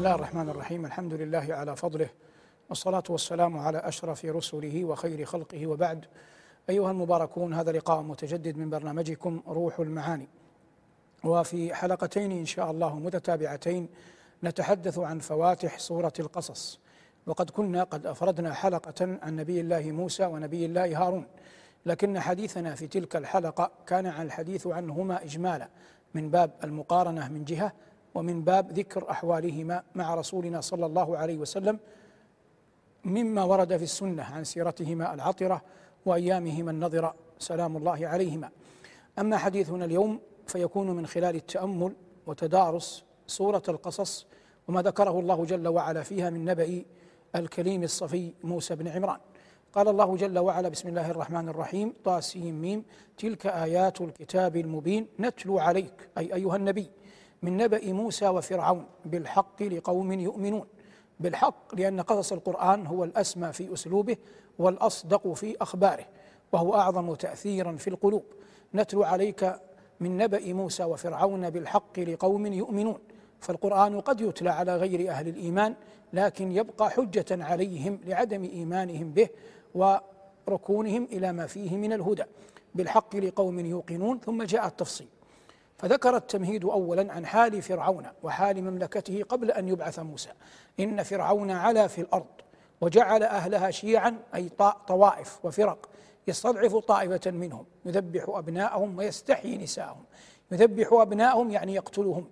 الله الرحمن الرحيم الحمد لله على فضله والصلاة والسلام على أشرف رسله وخير خلقه وبعد أيها المباركون هذا لقاء متجدد من برنامجكم روح المعاني وفي حلقتين إن شاء الله متتابعتين نتحدث عن فواتح سورة القصص وقد كنا قد أفردنا حلقة عن نبي الله موسى ونبي الله هارون لكن حديثنا في تلك الحلقة كان عن الحديث عنهما إجمالا من باب المقارنة من جهة ومن باب ذكر أحوالهما مع رسولنا صلى الله عليه وسلم مما ورد في السنة عن سيرتهما العطرة وأيامهما النضره سلام الله عليهما. أما حديثنا اليوم فيكون من خلال التأمل وتدارس سورة القصص وما ذكره الله جل وعلا فيها من نبأ الكليم الصفي موسى بن عمران. قال الله جل وعلا بسم الله الرحمن الرحيم طاسيم ميم تلك آيات الكتاب المبين نتلو عليك أي أيها النبي. من نبأ موسى وفرعون بالحق لقوم يؤمنون. بالحق لأن قصص القرآن هو الأسمى في أسلوبه والأصدق في أخباره وهو أعظم تأثيرا في القلوب. نتلو عليك من نبأ موسى وفرعون بالحق لقوم يؤمنون. فالقرآن قد يتلى على غير أهل الإيمان لكن يبقى حجة عليهم لعدم إيمانهم به وركونهم إلى ما فيه من الهدى. بالحق لقوم يوقنون ثم جاء التفصيل. فذكر التمهيد اولا عن حال فرعون وحال مملكته قبل أن يبعث موسى. إن فرعون علا في الأرض وجعل أهلها شيعا أي طوائف وفرق يستضعف طائفة منهم يذبح أبناءهم ويستحيي نساءهم. يذبح أبناءهم يعني يقتلهم.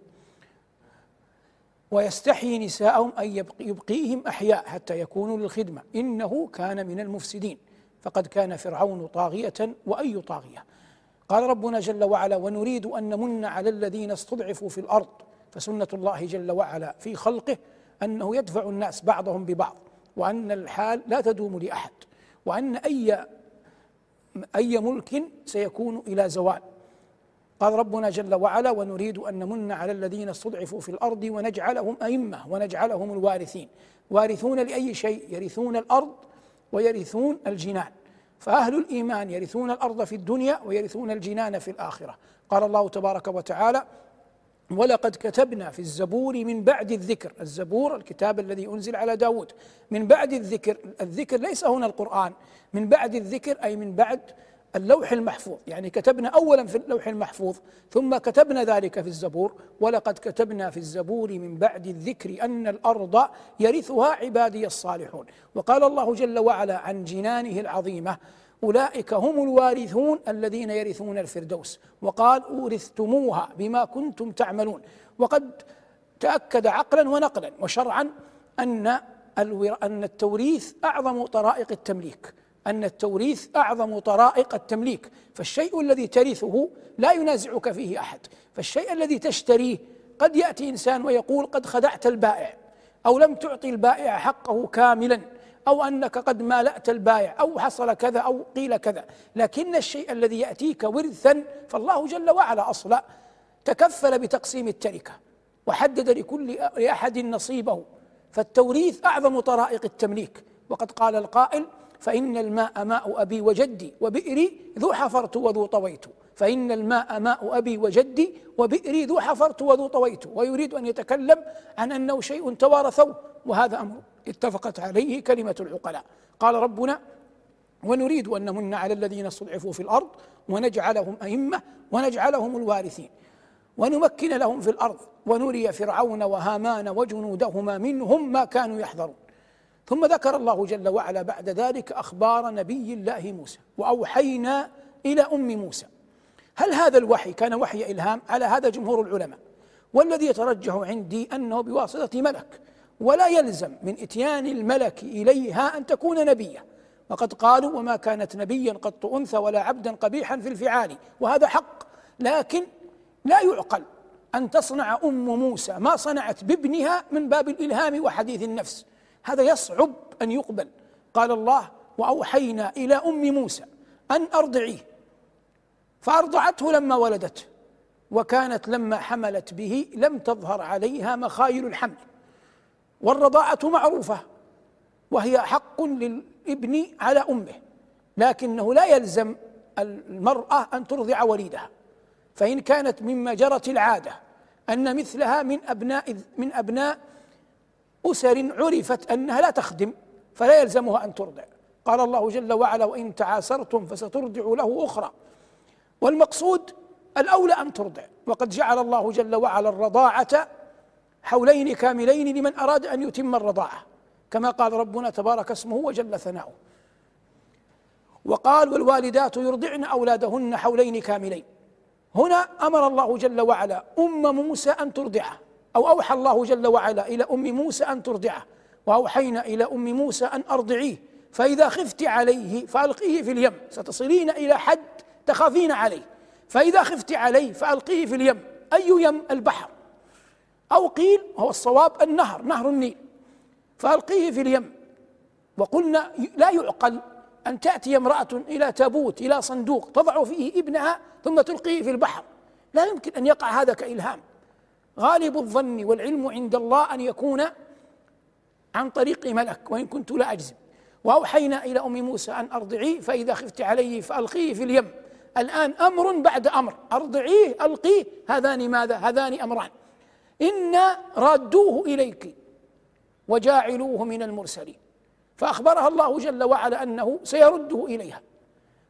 ويستحيي نساءهم أي يبقيهم أحياء حتى يكونوا للخدمة. إنه كان من المفسدين. فقد كان فرعون طاغية وأي طاغية. قال ربنا جل وعلا ونريد أن نمن على الذين استضعفوا في الأرض. فسنة الله جل وعلا في خلقه أنه يدفع الناس بعضهم ببعض وأن الحال لا تدوم لأحد وأن أي أي ملك سيكون إلى زوال. قال ربنا جل وعلا ونريد أن نمن على الذين استضعفوا في الأرض ونجعلهم أئمة ونجعلهم الوارثين. وارثون لأي شيء؟ يرثون الأرض ويرثون الجنان. فأهل الإيمان يرثون الأرض في الدنيا ويرثون الجنان في الآخرة. قال الله تبارك وتعالى ولقد كتبنا في الزبور من بعد الذكر. الزبور الكتاب الذي أنزل على داود. من بعد الذكر الذكر ليس هنا القرآن. من بعد الذكر أي من بعد اللوح المحفوظ يعني كتبنا اولا في اللوح المحفوظ ثم كتبنا ذلك في الزبور ولقد كتبنا في الزبور من بعد الذكر أن الأرض يرثها عبادي الصالحون. وقال الله جل وعلا عن جنانه العظيمة أولئك هم الوارثون الذين يرثون الفردوس. وقال أورثتموها بما كنتم تعملون. وقد تأكد عقلا ونقلا وشرعا أن أن التوريث أعظم طرائق التمليك. أن التوريث أعظم طرائق التمليك فالشيء الذي ترثه لا ينازعك فيه أحد. فالشيء الذي تشتريه قد يأتي إنسان ويقول قد خدعت البائع أو لم تعطي البائع حقه كاملا أو أنك قد مالأت البائع أو حصل كذا أو قيل كذا. لكن الشيء الذي يأتيك ورثا فالله جل وعلا أصلا تكفل بتقسيم التركة وحدد لكل أحد نصيبه. فالتوريث أعظم طرائق التمليك. وقد قال القائل فإن الماء ماء أبي وجدي وبئري ذو حفرت وذو طويت. فإن الماء ماء أبي وجدي وبئري ذو حفرت وذو طويت. ويريد أن يتكلم عن أنه شيء توارثوه وهذا أمر اتفقت عليه كلمة العقلاء. قال ربنا ونريد أن نمن على الذين استضعفوا في الأرض ونجعلهم أئمة ونجعلهم الوارثين. ونمكن لهم في الأرض. ونري فرعون وهامان وجنودهما منهم ما كانوا يحذرون. ثم ذكر الله جل وعلا بعد ذلك أخبار نبي الله موسى وأوحينا إلى أم موسى. هل هذا الوحي كان وحي إلهام؟ على هذا جمهور العلماء. والذي يترجح عندي أنه بواسطة ملك ولا يلزم من إتيان الملك إليها أن تكون نبية. وقد قالوا وما كانت نبيا قط أنثى ولا عبدا قبيحا في الفعال وهذا حق. لكن لا يعقل أن تصنع أم موسى ما صنعت بابنها من باب الإلهام وحديث النفس. هذا يصعب أن يقبل. قال الله وأوحينا إلى أم موسى أن أرضعيه. فأرضعته لما ولدته وكانت لما حملت به لم تظهر عليها مخايل الحمل. والرضاعة معروفة وهي حق للابن على أمه لكنه لا يلزم المرأة أن ترضع وليدها. فإن كانت مما جرت العادة أن مثلها من ابناء من أبناء أسر عرفت أنها لا تخدم فلا يلزمها أن ترضع. قال الله جل وعلا وإن تعاسرتم فسترضع له أخرى. والمقصود الأولى أن ترضع. وقد جعل الله جل وعلا الرضاعة حولين كاملين لمن أراد أن يتم الرضاعة كما قال ربنا تبارك اسمه وجل ثناؤه. وقال والوالدات يرضعن أولادهن حولين كاملين. هنا أمر الله جل وعلا أم موسى أن ترضعه. أو أوحى الله جل وعلا إلى أم موسى أن ترضعه وأوحينا إلى أم موسى أن أرضعيه فإذا خفت عليه فألقيه في اليم ستصلين إلى حد تخافين عليه فإذا خفت عليه فألقيه في اليم أي يم؟ البحر. أو قيل هو الصواب النهر نهر النيل فألقيه في اليم. وقلنا لا يعقل أن تأتي امرأة إلى تابوت إلى صندوق تضع فيه ابنها ثم تلقيه في البحر. لا يمكن أن يقع هذا كإلهام. غالب الظن والعلم عند الله أن يكون عن طريق ملك وإن كنت لا أجزم. وأوحينا إلى أم موسى أن أرضعيه فإذا خفت عليه فألقيه في اليم. الآن أمر بعد أمر. أرضعيه ألقيه. هذان ماذا؟ هذان أمران. إنا رادوه إليك وجاعلوه من المرسلين. فأخبرها الله جل وعلا أنه سيرده إليها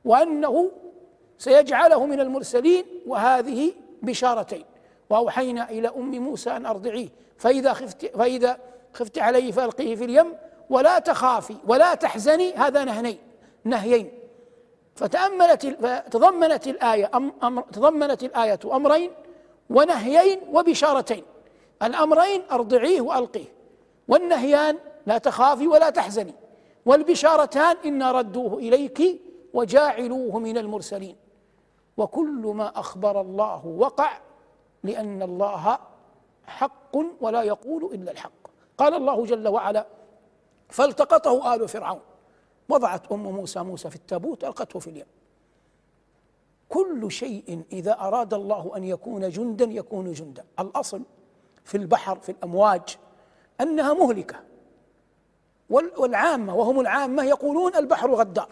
وأنه سيجعله من المرسلين وهذه بشارتين. وأوحينا إلى أم موسى أن أرضعيه. فإذا خفت فإذا خفت عليه فألقيه في اليم ولا تخافي ولا تحزني هذا نهنين نهيين. فتأملت تضمنت الآية أم أمر تضمنت الآية أمرين ونهيين وبشارتين. الأمرين أرضعيه وألقيه. والنهيان لا تخافي ولا تحزني. والبشارتان إنا ردوه إليك وجاعلوه من المرسلين. وكل ما أخبر الله وقع لأن الله حق ولا يقول إلا الحق. قال الله جل وعلا فالتقطه آل فرعون. وضعت أم موسى موسى في التابوت ألقته في اليم. كل شيء إذا أراد الله أن يكون جندا يكون جندا. الأصل في البحر في الأمواج أنها مهلكة. والعامة وهم العامة يقولون البحر غدار.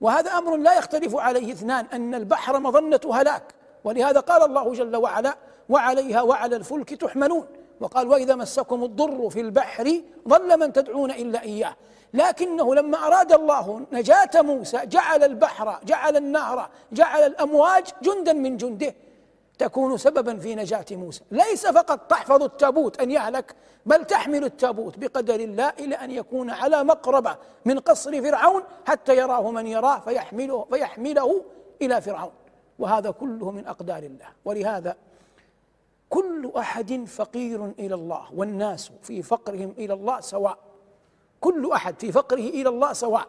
وهذا أمر لا يختلف عليه اثنان أن البحر مظنة هلاك. ولهذا قال الله جل وعلا وعليها وعلى الفلك تحملون وقال وإذا مسكم الضر في البحر ضل من تدعون إلا إياه لكنه لما أراد الله نجاة موسى جعل البحر جعل النهر جعل الأمواج جندا من جنده. تكون سببا في نجاة موسى. ليس فقط تحفظ التابوت أن يهلك بل تحمل التابوت بقدر الله إلى أن يكون على مقربة من قصر فرعون حتى يراه من يراه فيحمله فيحمله إلى فرعون. وهذا كله من أقدار الله. ولهذا كل أحد فقير إلى الله والناس في فقرهم إلى الله سواء. كل أحد في فقره إلى الله سواء.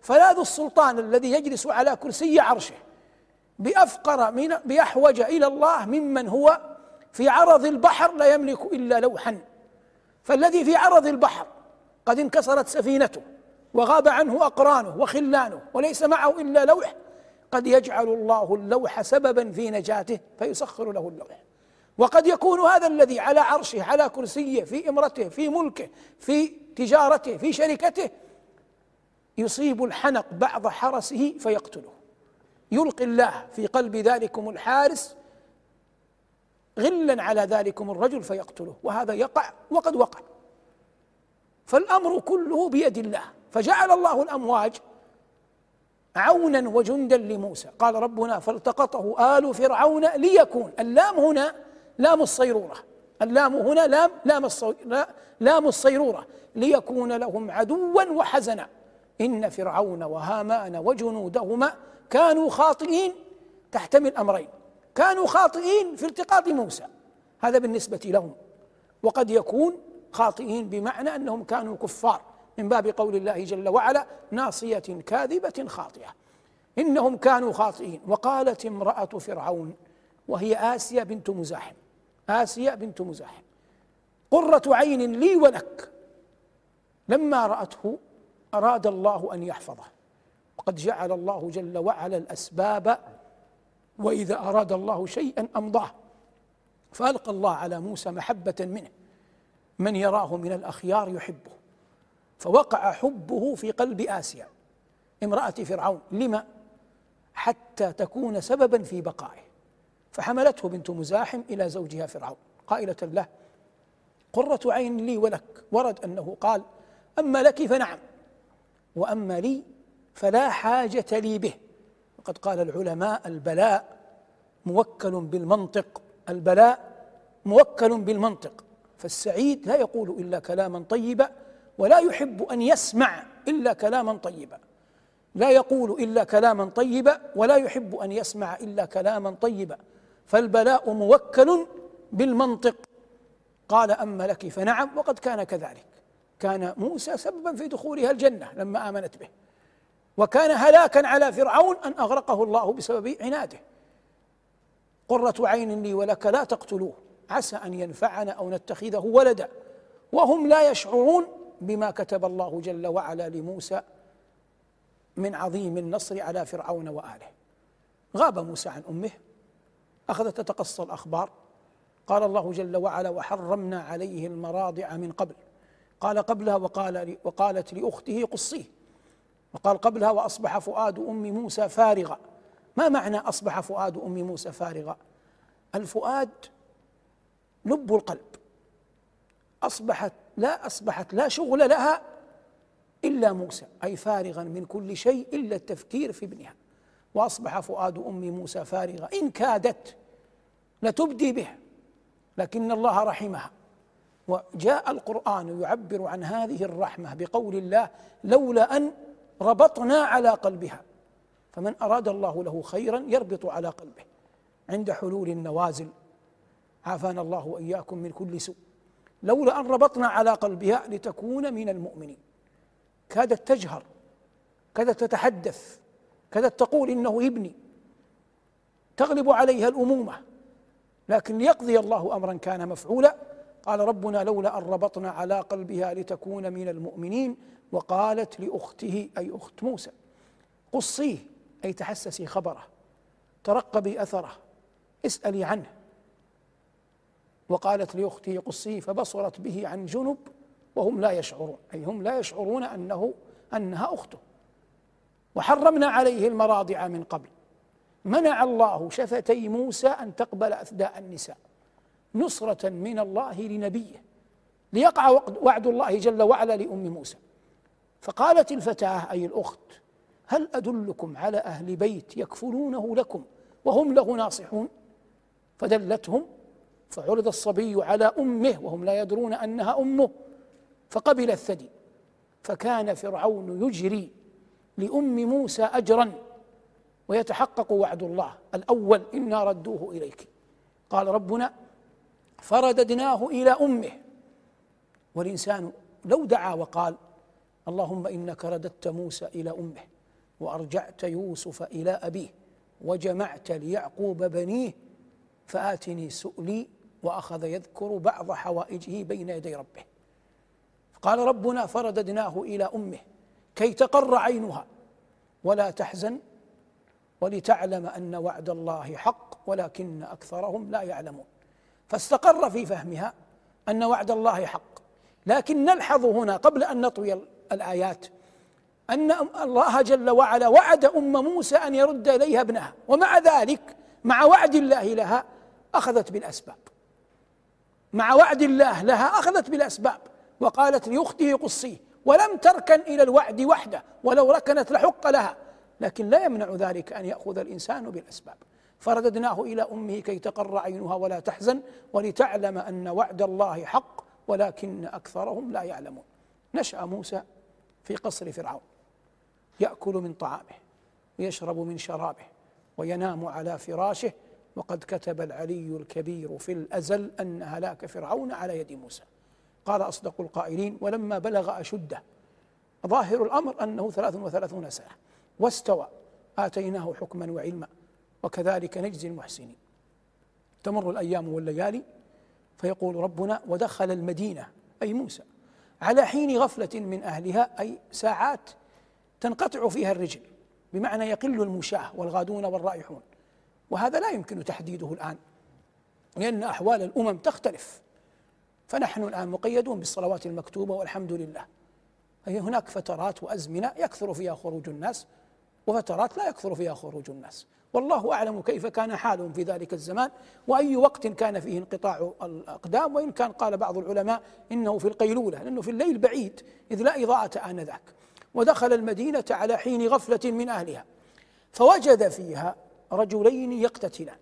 فلا ذو السلطان الذي يجلس على كرسي عرشه بأفقر من بأحوج إلى الله ممن هو في عرض البحر لا يملك إلا لوحا. فالذي في عرض البحر قد انكسرت سفينته وغاب عنه أقرانه وخلانه وليس معه إلا لوح قد يجعل الله اللوح سببا في نجاته فيسخر له اللوح. وقد يكون هذا الذي على عرشه على كرسيه في إمرته في ملكه في تجارته في شركته يصيب الحنق بعض حرسه فيقتله. يلقي الله في قلب ذلكم الحارس غلا على ذلكم الرجل فيقتله وهذا يقع وقد وقع. فالأمر كله بيد الله. فجعل الله الأمواج عونا وجندا لموسى. قال ربنا فالتقطه آل فرعون ليكون. اللام هنا لام الصيرورة. اللام هنا لام لام لام الصيرورة. ليكون لهم عدوا وحزنا. إن فرعون وهامان وجنودهما كانوا خاطئين تحتمل أمرين. كانوا خاطئين في التقاط موسى. هذا بالنسبة لهم. وقد يكون خاطئين بمعنى أنهم كانوا كفار. من باب قول الله جل وعلا ناصية كاذبة خاطئة. إنهم كانوا خاطئين. وقالت امرأة فرعون وهي آسيا بنت مزاحم. آسيا بنت مزاحم. قرة عين لي ولك. لما رأته أراد الله أن يحفظه. وقد جعل الله جل وعلا الأسباب وإذا أراد الله شيئا أمضاه. فألقى الله على موسى محبة منه. من يراه من الأخيار يحبه. فوقع حبه في قلب آسيا. امرأة فرعون لما؟ حتى تكون سببا في بقائه. فحملته بنت مزاحم إلى زوجها فرعون. قائلة له قرة عين لي ولك. ورد أنه قال أما لك فنعم وأما لي فلا حاجة لي به. وقد قال العلماء البلاء موكل بالمنطق البلاء موكل بالمنطق. فالسعيد لا يقول إلا كلاما طيبا ولا يحب أن يسمع إلا كلاما طيبا. لا يقول إلا كلاما طيبا ولا يحب أن يسمع إلا كلاما طيبا. فالبلاء موكل بالمنطق. قال أما لك فنعم وقد كان كذلك. كان موسى سببا في دخولها الجنة لما آمنت به. وكان هلاكا على فرعون أن أغرقه الله بسبب عناده. قرة عين لي ولك لا تقتلوه. عسى أن ينفعنا أو نتخذه ولدا. وهم لا يشعرون بما كتب الله جل وعلا لموسى من عظيم النصر على فرعون وآله. غاب موسى عن أمه أخذت تتقصى الأخبار. قال الله جل وعلا وحرمنا عليه المراضع من قبل قال قبلها وقال وقالت لأخته قصيه وقال قبلها وأصبح فؤاد أم موسى فارغا ما معنى أصبح فؤاد أم موسى فارغا؟ الفؤاد لب القلب. أصبحت لا أصبحت لا شغل لها إلا موسى أي فارغا من كل شيء إلا التفكير في ابنها. وأصبح فؤاد أم موسى فارغا إن كادت لتبدي به لكن الله رحمها. وجاء القرآن يعبر عن هذه الرحمة بقول الله لولا أن ربطنا على قلبها. فمن أراد الله له خيرا يربط على قلبه. عند حلول النوازل عافانا الله وإياكم من كل سوء. لولا أن ربطنا على قلبها لتكون من المؤمنين. كادت تجهر كادت تتحدث كادت تقول إنه ابني. تغلب عليها الأمومة. لكن ليقضي الله أمرا كان مفعولا. قال ربنا لولا أن ربطنا على قلبها لتكون من المؤمنين. وقالت لأخته أي أخت موسى قصيه أي تحسسي خبره ترقبي أثره اسألي عنه. وقالت لأخته قصيه فبصرت به عن جنب وهم لا يشعرون أي هم لا يشعرون أنه أنها أخته. وحرمنا عليه المراضع من قبل. منع الله شفتي موسى أن تقبل أثداء النساء. نصرة من الله لنبيه. ليقع وعد الله جل وعلا لأم موسى. فقالت الفتاة أي الأخت هل أدلكم على أهل بيت يكفلونه لكم وهم له ناصحون؟ فدلتهم فعرض الصبي على أمه وهم لا يدرون أنها أمه فقبل الثدي فكان فرعون يجري لأم موسى أجرا ويتحقق وعد الله الأول إنا ردوه إليك. قال ربنا فرددناه إلى أمه. والإنسان لو دعا وقال اللهم إنك رددت موسى إلى أمه وأرجعت يوسف إلى أبيه وجمعت ليعقوب بنيه فآتني سؤلي وأخذ يذكر بعض حوائجه بين يدي ربه. قال ربنا فرددناه إلى أمه كي تقر عينها. ولا تحزن ولتعلم أن وعد الله حق ولكن أكثرهم لا يعلمون. فاستقر في فهمها أن وعد الله حق. لكن نلحظ هنا قبل أن نطوي الآيات أن الله جل وعلا وعد أم موسى أن يرد إليها ابنها. ومع ذلك مع وعد الله لها أخذت بالأسباب. مع وعد الله لها أخذت بالأسباب وقالت لأخته قصيه ولم تركن إلى الوعد وحده ولو ركنت لحق لها لكن لا يمنع ذلك أن يأخذ الإنسان بالأسباب. فرددناه إلى أمه كي تقر عينها ولا تحزن ولتعلم أن وعد الله حق ولكن أكثرهم لا يعلمون. نشأ موسى في قصر فرعون يأكل من طعامه ويشرب من شرابه وينام على فراشه وقد كتب العلي الكبير في الأزل أن هلاك فرعون على يد موسى. قال أصدق القائلين ولما بلغ أشده ظاهر الأمر أنه ثلاث وثلاثون سنة واستوى آتيناه حكما وعلما وكذلك نجزي المحسنين. تمر الأيام والليالي فيقول ربنا ودخل المدينة أي موسى على حين غفلة من أهلها أي ساعات تنقطع فيها الرجل بمعنى يقل المشاة والغادون والرائحون. وهذا لا يمكن تحديده الآن لأن أحوال الأمم تختلف. فنحن الآن مقيدون بالصلوات المكتوبة والحمد لله. أي هناك فترات وأزمنة يكثر فيها خروج الناس وفترات لا يكثر فيها خروج الناس. والله أعلم كيف كان حالهم في ذلك الزمان وأي وقت كان فيه انقطاع الأقدام وإن كان قال بعض العلماء إنه في القيلولة لأنه في الليل بعيد إذ لا إضاءة آنذاك. ودخل المدينة على حين غفلة من أهلها. فوجد فيها رجلين يقتتلان.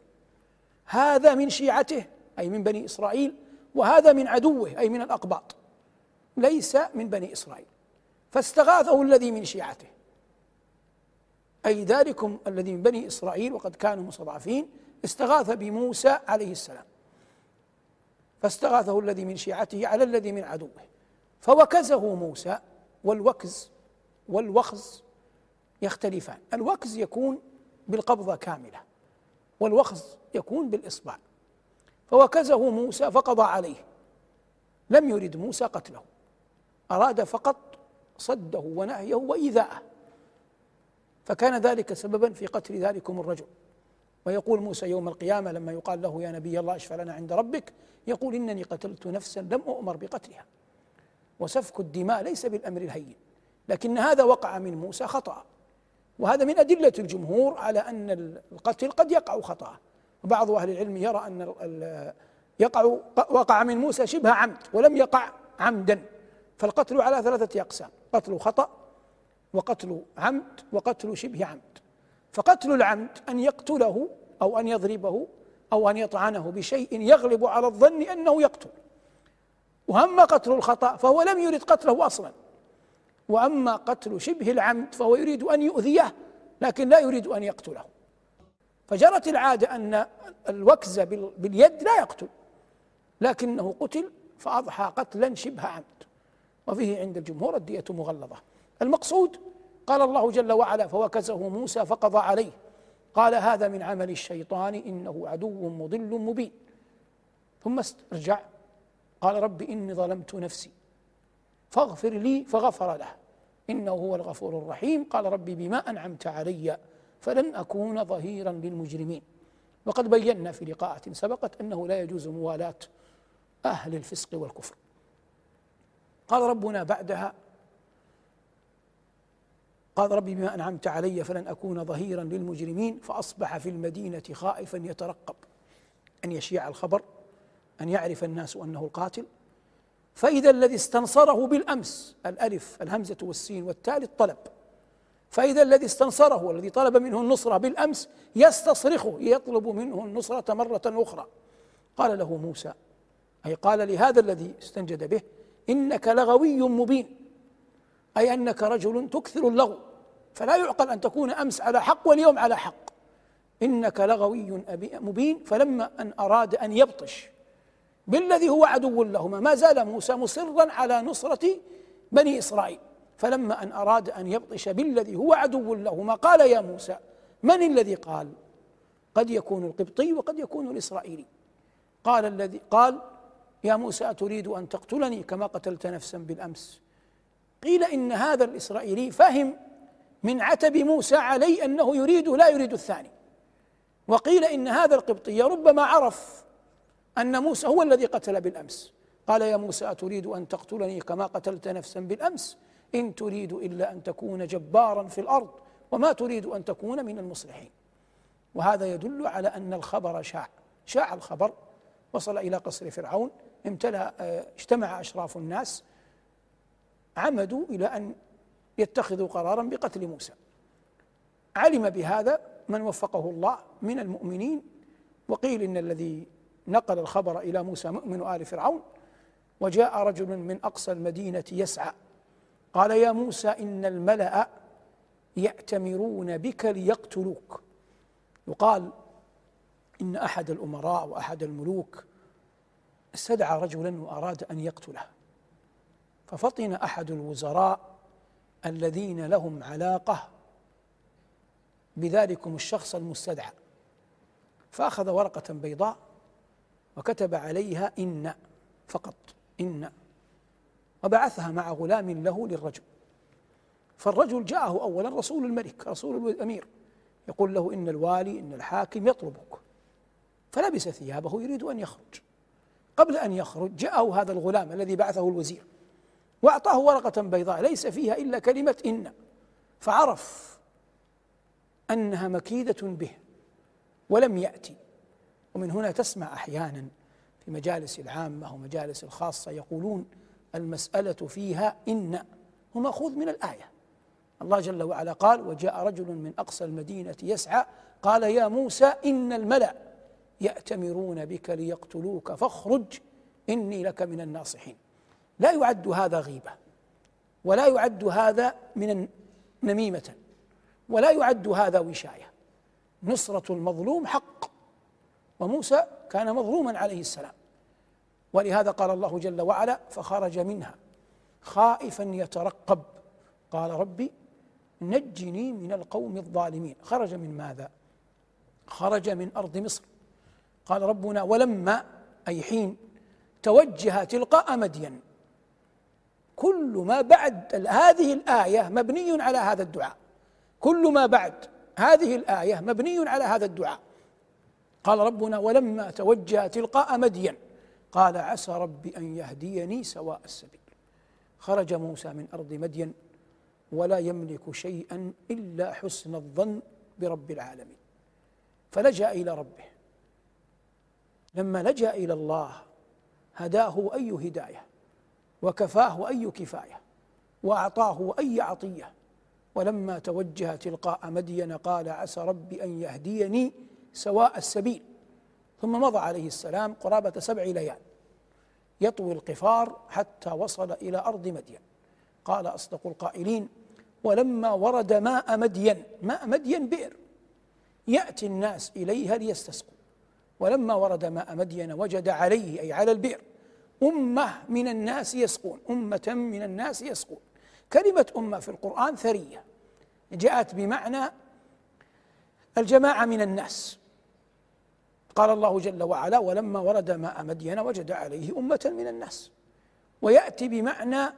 هذا من شيعته أي من بني إسرائيل وهذا من عدوه أي من الأقباط. ليس من بني إسرائيل. فاستغاثه الذي من شيعته. أي ذلكم الذي من بني إسرائيل وقد كانوا مستضعفين استغاث بموسى عليه السلام. فاستغاثه الذي من شيعته على الذي من عدوه. فوكزه موسى والوكز والوخز يختلفان. الوكز يكون بالقبضة كاملة والوخز يكون بالإصبع. فوكزه موسى فقضى عليه. لم يرد موسى قتله. أراد فقط صده ونهيه وإيذاءه. فكان ذلك سببا في قتل ذلكم الرجل. ويقول موسى يوم القيامة لما يقال له يا نبي الله اشفع لنا عند ربك يقول إنني قتلت نفسا لم أؤمر بقتلها. وسفك الدماء ليس بالأمر الهين. لكن هذا وقع من موسى خطأ. وهذا من أدلة الجمهور على أن القتل قد يقع خطأ وبعض أهل العلم يرى أن يقع وقع من موسى شبه عمد ولم يقع عمدا. فالقتل على ثلاثة أقسام قتل خطأ وقتل عمد وقتل شبه عمد. فقتل العمد أن يقتله أو أن يضربه أو أن يطعنه بشيء يغلب على الظن أنه يقتل. وأما قتل الخطأ فهو لم يرد قتله أصلا. وأما قتل شبه العمد فهو يريد أن يؤذيه لكن لا يريد أن يقتله. فجرت العادة أن الوكز باليد لا يقتل لكنه قتل فأضحى قتلا شبه عمد. وفيه عند الجمهور الدية مغلظة. المقصود قال الله جل وعلا فوكزه موسى فقضى عليه. قال هذا من عمل الشيطان إنه عدو مضل مبين. ثم استرجع قال رب إني ظلمت نفسي فاغفر لي فغفر له. إنه هو الغفور الرحيم. قال ربي بما أنعمت علي فلن أكون ظهيرا للمجرمين. وقد بينا في لقاءات سبقت أنه لا يجوز موالاة أهل الفسق والكفر. قال ربنا بعدها قال ربي بما أنعمت علي فلن أكون ظهيرا للمجرمين فأصبح في المدينة خائفا يترقب. أن يشيع الخبر أن يعرف الناس أنه القاتل فإذا الذي استنصره بالأمس الألف الهمزة والسين والتالي الطلب فإذا الذي استنصره والذي طلب منه النصرة بالأمس يستصرخه يطلب منه النصرة مرة أخرى. قال له موسى أي قال لهذا الذي استنجد به إنك لغوي مبين. أي أنك رجل تكثر اللغو. فلا يعقل أن تكون أمس على حق واليوم على حق. إنك لغوي مبين فلما أن أراد أن يبطش بالذي هو عدو لهما. ما زال موسى مصرا على نصرة بني إسرائيل. فلما أن أراد أن يبطش بالذي هو عدو لهما قال يا موسى من الذي قال؟ قد يكون القبطي وقد يكون الإسرائيلي. قال الذي قال يا موسى أتريد أن تقتلني كما قتلت نفسا بالأمس. قيل إن هذا الإسرائيلي فهم من عتب موسى علي أنه يريد لا يريد الثاني. وقيل إن هذا القبطي ربما عرف أن موسى هو الذي قتل بالأمس. قال يا موسى أتريد أن تقتلني كما قتلت نفسا بالأمس؟ إن تريد إلا أن تكون جبارا في الأرض وما تريد أن تكون من المصلحين. وهذا يدل على أن الخبر شاع. شاع الخبر. وصل إلى قصر فرعون. امتلأ آه، اجتمع أشراف الناس. عمدوا إلى أن يتخذوا قرارا بقتل موسى. علم بهذا من وفقه الله من المؤمنين وقيل إن الذي نقل الخبر إلى موسى مؤمن آل فرعون وجاء رجل من أقصى المدينة يسعى. قال يا موسى إن الملأ يأتمرون بك ليقتلوك. يقال إن أحد الأمراء وأحد الملوك استدعى رجلا وأراد أن يقتله. ففطن أحد الوزراء الذين لهم علاقة بذلكم الشخص المستدعى. فأخذ ورقة بيضاء وكتب عليها إن فقط إن وبعثها مع غلام له للرجل. فالرجل جاءه اولا رسول الملك رسول الأمير. يقول له إن الوالي إن الحاكم يطلبك. فلبس ثيابه يريد أن يخرج. قبل أن يخرج جاءه هذا الغلام الذي بعثه الوزير وأعطاه ورقة بيضاء ليس فيها إلا كلمة إن. فعرف أنها مكيدة به ولم يأتي. ومن هنا تسمع أحيانا في مجالس العامة ومجالس الخاصة يقولون المسألة فيها إن هو مأخوذ من الآية. الله جل وعلا قال وجاء رجل من أقصى المدينة يسعى قال يا موسى إن الملأ يأتمرون بك ليقتلوك فاخرج إني لك من الناصحين. لا يعد هذا غيبة ولا يعد هذا من نميمة ولا يعد هذا وشاية. نصرة المظلوم حق. وموسى كان مظلوما عليه السلام. ولهذا قال الله جل وعلا فخرج منها خائفا يترقب. قال ربي نجني من القوم الظالمين. خرج من ماذا؟ خرج من أرض مصر. قال ربنا ولما أي حين توجه تلقاء مدين. كل ما بعد هذه الآية مبني على هذا الدعاء. كل ما بعد هذه الآية مبني على هذا الدعاء. قال ربنا ولما توجه تلقاء مدين قال عسى ربي أن يهديني سواء السبيل. خرج موسى من أرض مدين ولا يملك شيئا إلا حسن الظن برب العالمين. فلجأ إلى ربه. لما لجأ إلى الله هداه أي هداية وكفاه أي كفاية وأعطاه أي عطية. ولما توجه تلقاء مدين قال عسى ربي أن يهديني سواء السبيل. ثم مضى عليه السلام قرابة سبع ليال. يطوي القفار حتى وصل إلى أرض مدين. قال أصدق القائلين ولما ورد ماء مدين ماء مدين بئر يأتي الناس إليها ليستسقوا. ولما ورد ماء مدين وجد عليه أي على البئر أمة من الناس يسقون أمة من الناس يسقون. كلمة أمة في القرآن ثرية. جاءت بمعنى الجماعة من الناس. قال الله جل وعلا ولما ورد ماء مدين وجد عليه أمة من الناس. ويأتي بمعنى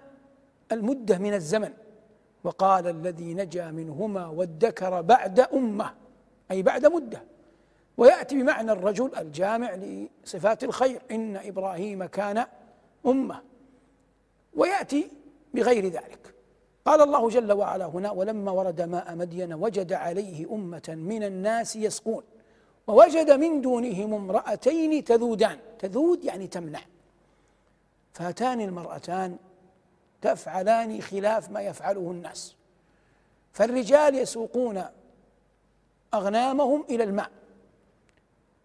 المدة من الزمن. وقال الذي نجا منهما وادكر بعد أمة أي بعد مدة. ويأتي بمعنى الرجل الجامع لصفات الخير إن إبراهيم كان أمة. ويأتي بغير ذلك. قال الله جل وعلا هنا ولما ورد ماء مدين وجد عليه أمة من الناس يسقون. ووجد من دونهم امرأتين تذودان. تذود يعني تمنع فهاتان المرأتان تفعلان خلاف ما يفعله الناس. فالرجال يسوقون أغنامهم إلى الماء.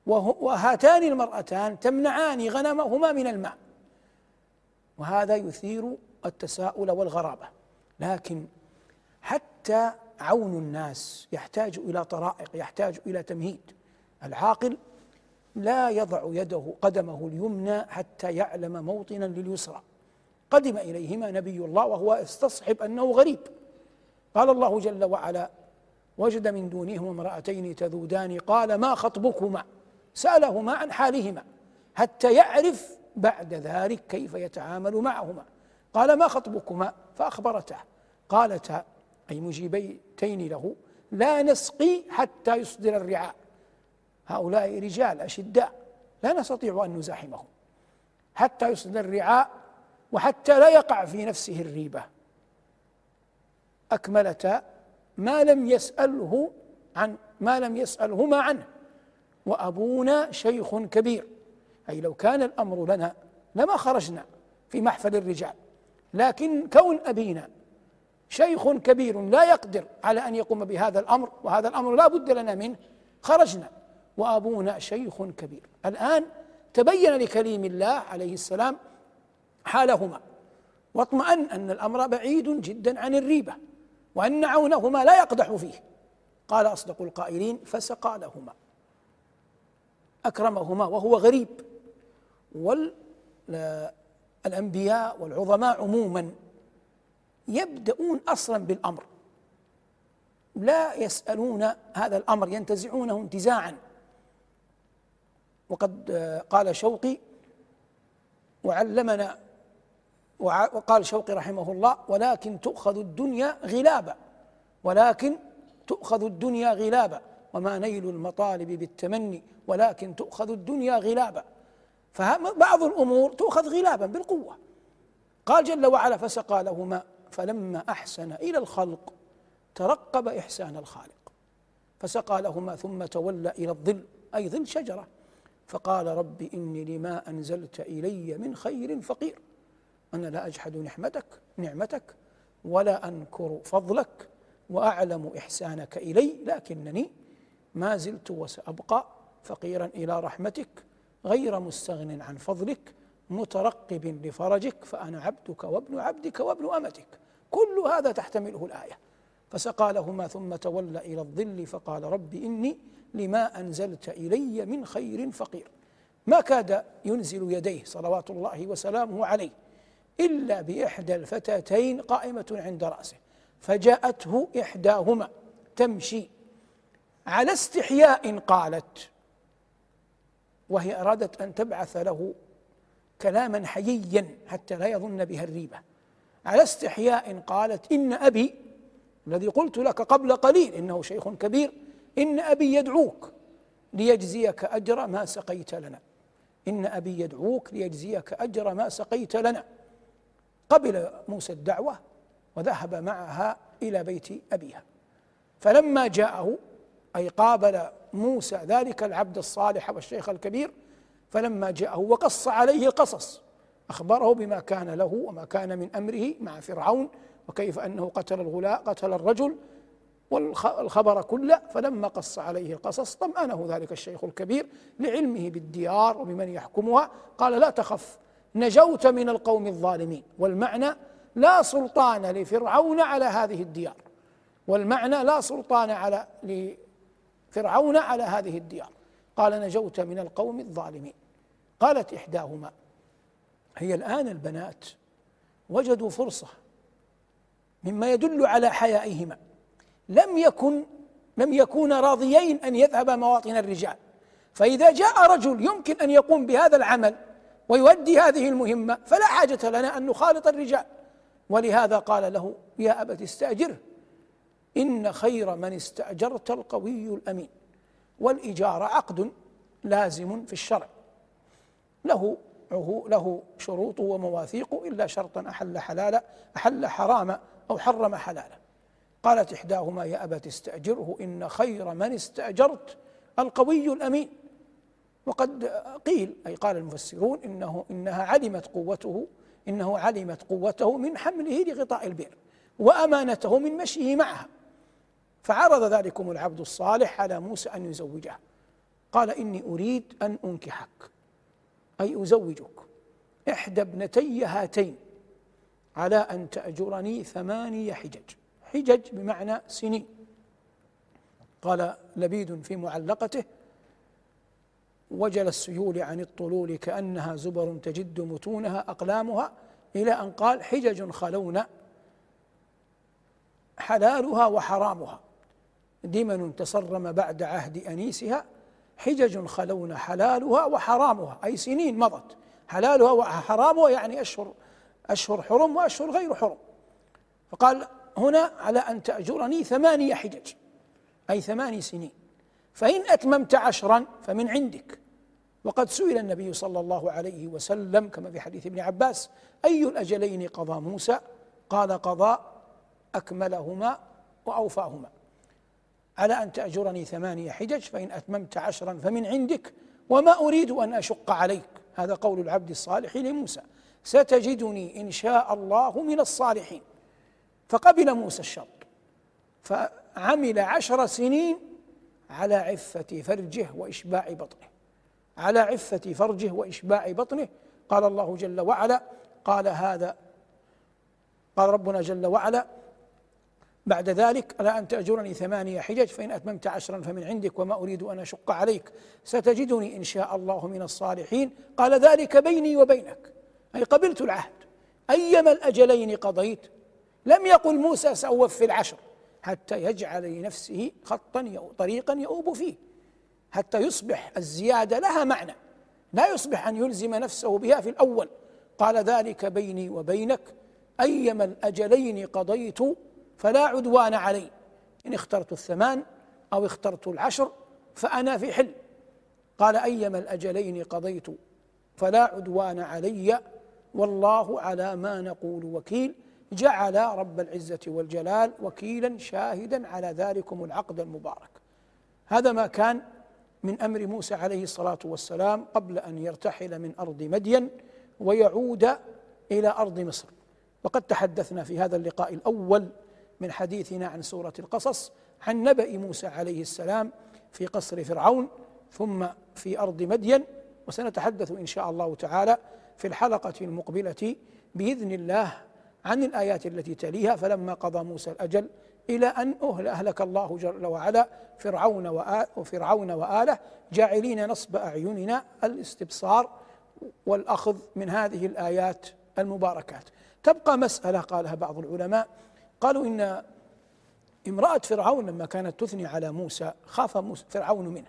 وهاتان المرأتان تمنعان غنمهما من الماء. وهذا يثير التساؤل والغرابة. لكن حتى عون الناس يحتاج إلى طرائق يحتاج إلى تمهيد. العاقل لا يضع يده قدمه اليمنى حتى يعلم موطنا لليسرى. قدم إليهما نبي الله وهو يستصحب أنه غريب. قال الله جل وعلا وجد من دونهما امرأتين تذودان. قال ما خطبكما؟ سألهما عن حالهما حتى يعرف بعد ذلك كيف يتعامل معهما. قال ما خطبكما؟ فأخبرته. قالتا أي مجيبتين له. لا نسقي حتى يصدر الرعاء. هؤلاء رجال أشداء لا نستطيع أن نزاحمهم حتى يصدر الرعاء وحتى لا يقع في نفسه الريبة. أكملتا ما لم يسأله عن ما لم يسألهما عنه. وأبونا شيخ كبير. أي لو كان الأمر لنا لما خرجنا في محفل الرجال. لكن كون أبينا شيخ كبير لا يقدر على أن يقوم بهذا الأمر وهذا الأمر لا بد لنا منه خرجنا. وأبونا شيخ كبير. الآن تبين لكليم الله عليه السلام حالهما. واطمأن أن الأمر بعيد جدا عن الريبة وأن عونهما لا يقدح فيه. قال أصدق القائلين فسقى لهما. أكرمهما وهو غريب. والأنبياء والعظماء عموما يبدأون أصلا بالأمر. لا يسألون هذا الأمر ينتزعونه انتزاعا. وقد قال شوقي وعلمنا وقال شوقي رحمه الله ولكن تؤخذ الدنيا غلابا ولكن تؤخذ الدنيا غلابا وما نيل المطالب بالتمني ولكن تؤخذ الدنيا غلابا فبعض الأمور تؤخذ غلابا بالقوة. قال جل وعلا فسقى لهما فلما أحسن إلى الخلق ترقب إحسان الخالق. فسقى لهما ثم تولى إلى الظل أي ظل شجرة. فقال رب إني لما أنزلت إلي من خير فقير. أنا لا أجحد نعمتك نعمتك ولا أنكر فضلك وأعلم إحسانك إلي لكنني ما زلت وسأبقى فقيرا إلى رحمتك غير مستغن عن فضلك مترقب لفرجك فأنا عبدك وابن عبدك وابن أمتك. كل هذا تحتمله الآية. فسقى لهما ثم تولى إلى الظل فقال رب إني لما أنزلت إلي من خير فقير. ما كاد ينزل يديه صلوات الله وسلامه عليه إلا بإحدى الفتاتين قائمة عند رأسه. فجاءته إحداهما تمشي على استحياء قالت وهي أرادت أن تبعث له كلاما حييا حتى لا يظن بها الريبة. على استحياء قالت إن أبي الذي قلت لك قبل قليل إنه شيخ كبير إن أبي يدعوك ليجزيك أجر ما سقيت لنا. إن أبي يدعوك ليجزيك أجر ما سقيت لنا. قبل موسى الدعوة وذهب معها إلى بيت أبيها. فلما جاءه أي قابل موسى ذلك العبد الصالح والشيخ الكبير فلما جاءه وقص عليه القصص أخبره بما كان له وما كان من أمره مع فرعون وكيف أنه قتل الغلاء قتل الرجل والخبر كله فلما قص عليه القصص طمأنه ذلك الشيخ الكبير لعلمه بالديار وبمن يحكمها. قال لا تخف نجوت من القوم الظالمين. والمعنى لا سلطان لفرعون على هذه الديار. والمعنى لا سلطان على لفرعون على هذه الديار. قال نجوت من القوم الظالمين. قالت إحداهما هي الآن البنات وجدوا فرصة مما يدل على حيائهما. لم يكن لم يكونا راضيين أن يذهب مواطن الرجال. فإذا جاء رجل يمكن أن يقوم بهذا العمل ويؤدي هذه المهمة فلا حاجة لنا أن نخالط الرجال. ولهذا قال له يا أبت استأجره إن خير من استأجرت القوي الأمين. والإجارة عقد لازم في الشرع. له له شروط ومواثيق إلا شرطا أحل حلالا أحل حراما أو حرم حلالا. قالت إحداهما يا أبت استأجره إن خير من استأجرت القوي الأمين. وقد قيل أي قال المفسرون إنه إنها علمت قوته إنه علمت قوته من حمله لغطاء البئر وأمانته من مشيه معها. فعرض ذلكم العبد الصالح على موسى أن يزوجه. قال إني أريد أن أنكحك. أي أزوجك. إحدى ابنتي هاتين على أن تأجرني ثماني حجج. حجج بمعنى سنين قال لبيد في معلقته وجل السيول عن الطلول كأنها زبر تجد متونها أقلامها إلى أن قال حجج خلون حلالها وحرامها. دمن تصرم بعد عهد أنيسها حجج خلون حلالها وحرامها. أي سنين مضت. حلالها وحرامها يعني أشهر أشهر حرم وأشهر غير حرم. فقال هنا على أن تأجرني ثمانية حجج أي ثماني سنين. فإن أتممت عشرا فمن عندك. وقد سئل النبي صلى الله عليه وسلم كما في حديث ابن عباس أي الأجلين قضى موسى؟ قال قضى أكملهما وأوفاهما. على أن تأجرني ثمانية حجج فإن أتممت عشرا فمن عندك وما أريد أن أشق عليك. هذا قول العبد الصالح لموسى. ستجدني إن شاء الله من الصالحين. فقبل موسى الشرط فعمل عشر سنين على عفة فرجه وإشباع بطنه. على عفة فرجه وإشباع بطنه. قال الله جل وعلا قال هذا قال ربنا جل وعلا بعد ذلك لا أن تأجرني ثمانية حجج فإن أتممت عشرا فمن عندك وما أريد أن أشق عليك ستجدني إن شاء الله من الصالحين. قال ذلك بيني وبينك أي قبلت العهد أيما الأجلين قضيت لم يقل موسى سأوفي العشر حتى يجعل لنفسه خطا طريقا يؤوب فيه حتى يصبح الزيادة لها معنى. لا يصبح أن يلزم نفسه بها في الأول. قال ذلك بيني وبينك أيما الأجلين قضيت فلا عدوان علي. إن اخترت الثمان أو اخترت العشر فأنا في حل. قال أيما الأجلين قضيت فلا عدوان علي والله على ما نقول وكيل. جعل رب العزة والجلال وكيلا شاهدا على ذلكم العقد المبارك. هذا ما كان من أمر موسى عليه الصلاة والسلام قبل أن يرتحل من أرض مدين ويعود إلى أرض مصر. وقد تحدثنا في هذا اللقاء الأول من حديثنا عن سورة القصص عن نبأ موسى عليه السلام في قصر فرعون ثم في أرض مدين وسنتحدث إن شاء الله تعالى في الحلقة المقبلة بإذن الله. عن الآيات التي تليها فلما قضى موسى الأجل إلى أن أهلك الله جل وعلا فرعون وفرعون وآله جاعلين نصب أعيننا الاستبصار والأخذ من هذه الآيات المباركات. تبقى مسألة قالها بعض العلماء قالوا إن امرأة فرعون لما كانت تثني على موسى خاف موسى فرعون منه.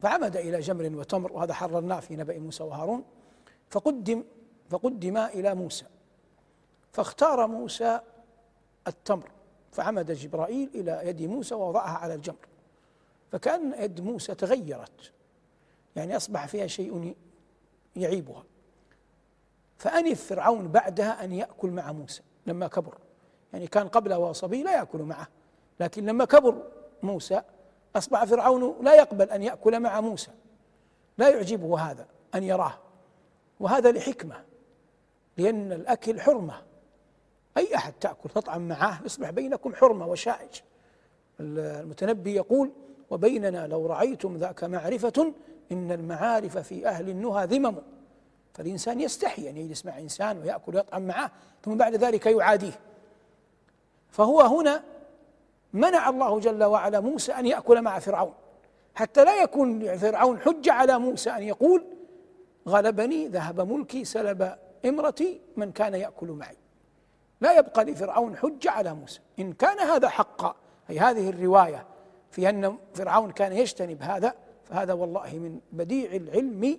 فعمد إلى جمر وتمر وهذا حررناه في نبأ موسى وهارون فقدم فقدما إلى موسى. فاختار موسى التمر فعمد جبرائيل إلى يد موسى ووضعها على الجمر. فكأن يد موسى تغيرت يعني أصبح فيها شيء يعيبها. فأنف فرعون بعدها أن يأكل مع موسى لما كبر. يعني كان قبل وهو صبي لا يأكل معه لكن لما كبر موسى أصبح فرعون لا يقبل أن يأكل مع موسى. لا يعجبه هذا أن يراه وهذا لحكمة لأن الأكل حرمة. أي أحد تأكل تطعم معه يصبح بينكم حرمة وشائج. المتنبي يقول وبيننا لو رأيتم ذاك معرفة إن المعارف في أهل النهى ذمم. فالإنسان يستحي أن يجلس مع إنسان ويأكل ويطعم معه ثم بعد ذلك يعاديه. فهو هنا منع الله جل وعلا موسى أن يأكل مع فرعون. حتى لا يكون فرعون حجة على موسى أن يقول غلبني ذهب ملكي سلب امرتي من كان يأكل معي. لا يبقى لفرعون حجة على موسى. إن كان هذا حقا أي هذه الرواية في أن فرعون كان يجتنب هذا فهذا والله من بديع العلم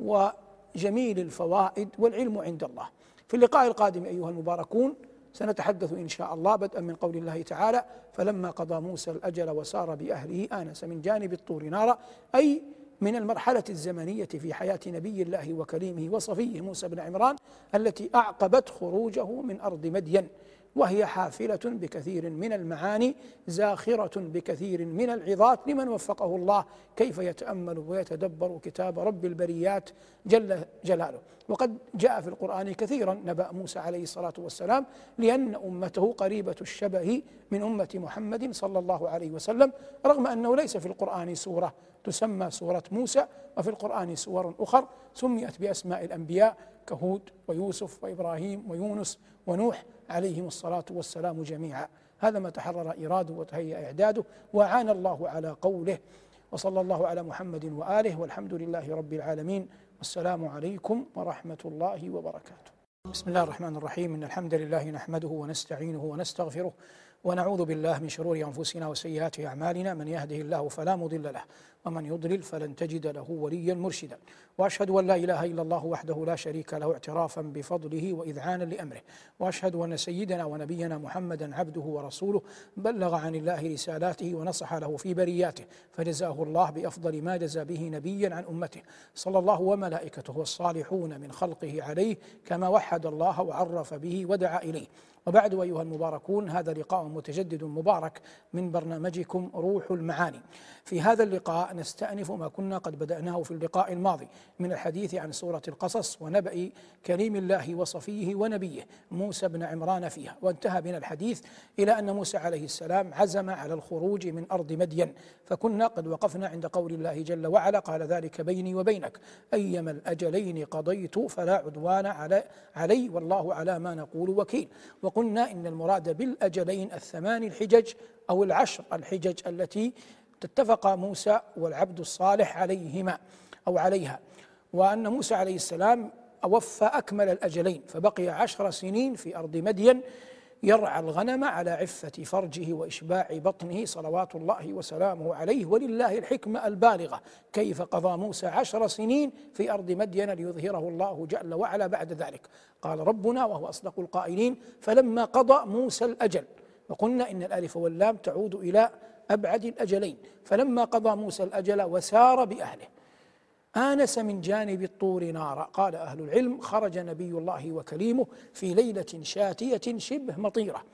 وجميل الفوائد والعلم عند الله. في اللقاء القادم أيها المباركون سنتحدث إن شاء الله بدءا من قول الله تعالى فلما قضى موسى الأجل وسار بأهله آنس من جانب الطور نارا. أي من المرحلة الزمنية في حياة نبي الله وكليمه وصفيه موسى بن عمران التي أعقبت خروجه من أرض مدين. وهي حافلة بكثير من المعاني زاخرة بكثير من العظات لمن وفقه الله كيف يتأمل ويتدبر كتاب رب البريات جل جلاله. وقد جاء في القرآن كثيرا نبأ موسى عليه الصلاة والسلام لأن أمته قريبة الشبه من أمة محمد صلى الله عليه وسلم رغم أنه ليس في القرآن سورة تسمى سورة موسى وفي القرآن سور أخر سميت بأسماء الأنبياء كهود ويوسف وإبراهيم ويونس ونوح عليهم الصلاة والسلام جميعا. هذا ما تحرر إيراده وتهيأ إعداده وعان الله على قوله وصلى الله على محمد وآله والحمد لله رب العالمين. والسلام عليكم ورحمة الله وبركاته. بسم الله الرحمن الرحيم. إن الحمد لله نحمده ونستعينه ونستغفره ونعوذ بالله من شرور أنفسنا وسيئات أعمالنا من يهده الله فلا مضل له ومن يضلل فلن تجد له وليا مرشدا. وأشهد أن لا إله إلا الله وحده لا شريك له اعترافا بفضله واذعانا لأمره. وأشهد أن سيدنا ونبينا محمدا عبده ورسوله بلغ عن الله رسالاته ونصح له في برياته فجزاه الله بأفضل ما جزى به نبيا عن أمته. صلى الله وملائكته والصالحون من خلقه عليه كما وحد الله وعرف به ودعا إليه. وبعد أيها المباركون هذا لقاء متجدد مبارك من برنامجكم روح المعاني. في هذا اللقاء نستأنف ما كنا قد بدأناه في اللقاء الماضي من الحديث عن سورة القصص ونبأ كريم الله وصفيه ونبيه موسى بن عمران فيها. وانتهى بنا الحديث إلى أن موسى عليه السلام عزم على الخروج من أرض مدين. فكنا قد وقفنا عند قول الله جل وعلا قال ذلك بيني وبينك أيما الأجلين قضيت فلا عدوان علي, علي والله على ما نقول وكيل. وقلنا إن المراد بالأجلين الثمان الحجج أو العشر الحجج التي اتفق موسى والعبد الصالح عليهما أو عليها وأن موسى عليه السلام وفى أكمل الأجلين فبقي عشر سنين في أرض مدين يرعى الغنم على عفة فرجه وإشباع بطنه صلوات الله وسلامه عليه ولله الحكمة البالغة. كيف قضى موسى عشر سنين في أرض مدين ليظهره الله جل وعلا بعد ذلك؟ قال ربنا وهو أصدق القائلين فلما قضى موسى الأجل وقلنا إن الألف واللام تعود إلى أبعد الأجلين فلما قضى موسى الأجل وسار بأهله. آنس من جانب الطور نارا. قال أهل العلم خرج نبي الله وكليمه في ليلة شاتية شبه مطيرة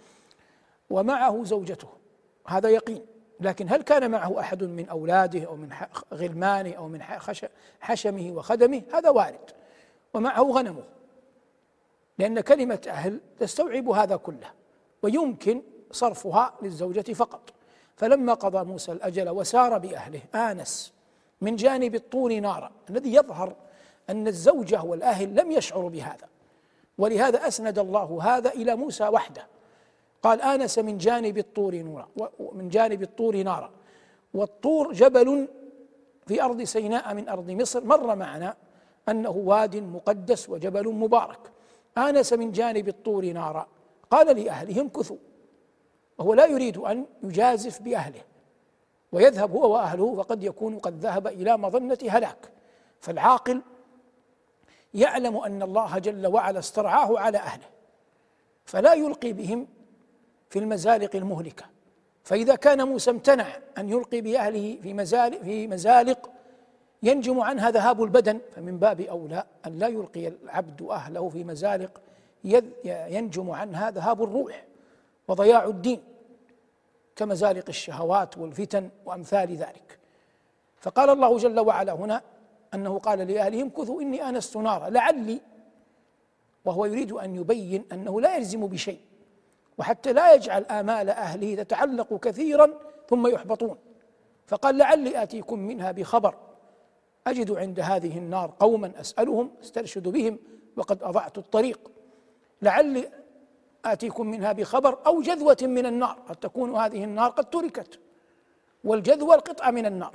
ومعه زوجته. هذا يقين. لكن هل كان معه أحد من أولاده أو من غلمانه أو من حشمه وخدمه؟ هذا وارد. ومعه غنمه. لأن كلمة أهل تستوعب هذا كله ويمكن صرفها للزوجة فقط. فلما قضى موسى الأجل وسار بأهله آنس من جانب الطور نارا الذي يظهر أن الزوجة والأهل لم يشعروا بهذا. ولهذا أسند الله هذا إلى موسى وحده. قال آنس من جانب الطور نورا ومن جانب الطور نارا. والطور جبل في أرض سيناء من أرض مصر مر معنا أنه واد مقدس وجبل مبارك. آنس من جانب الطور نارا قال لأهلهم كثوا وهو لا يريد أن يجازف بأهله. ويذهب هو وأهله فقد يكون قد ذهب إلى مظنة هلاك. فالعاقل يعلم أن الله جل وعلا استرعاه على أهله فلا يلقي بهم في المزالق المهلكة. فإذا كان موسى امتنع أن يلقي بأهله في مزالق في مزالق ينجم عنها ذهاب البدن. فمن باب أولى أن لا يلقي العبد أهله في مزالق ينجم عنها ذهاب الروح وضياع الدين. كمزالق الشهوات والفتن وأمثال ذلك. فقال الله جل وعلا هنا أنه قال لأهلهم كثوا إني آنست نارا لعلي وهو يريد أن يبين أنه لا يلزم بشيء وحتى لا يجعل آمال أهله تتعلق كثيرا ثم يحبطون. فقال لعلي آتيكم منها بخبر. أجد عند هذه النار قوما أسألهم استرشد بهم وقد أضعت الطريق. لعلي آتيكم منها بخبر أو جذوة من النار. قد تكون هذه النار قد تركت والجذوة القطعة من النار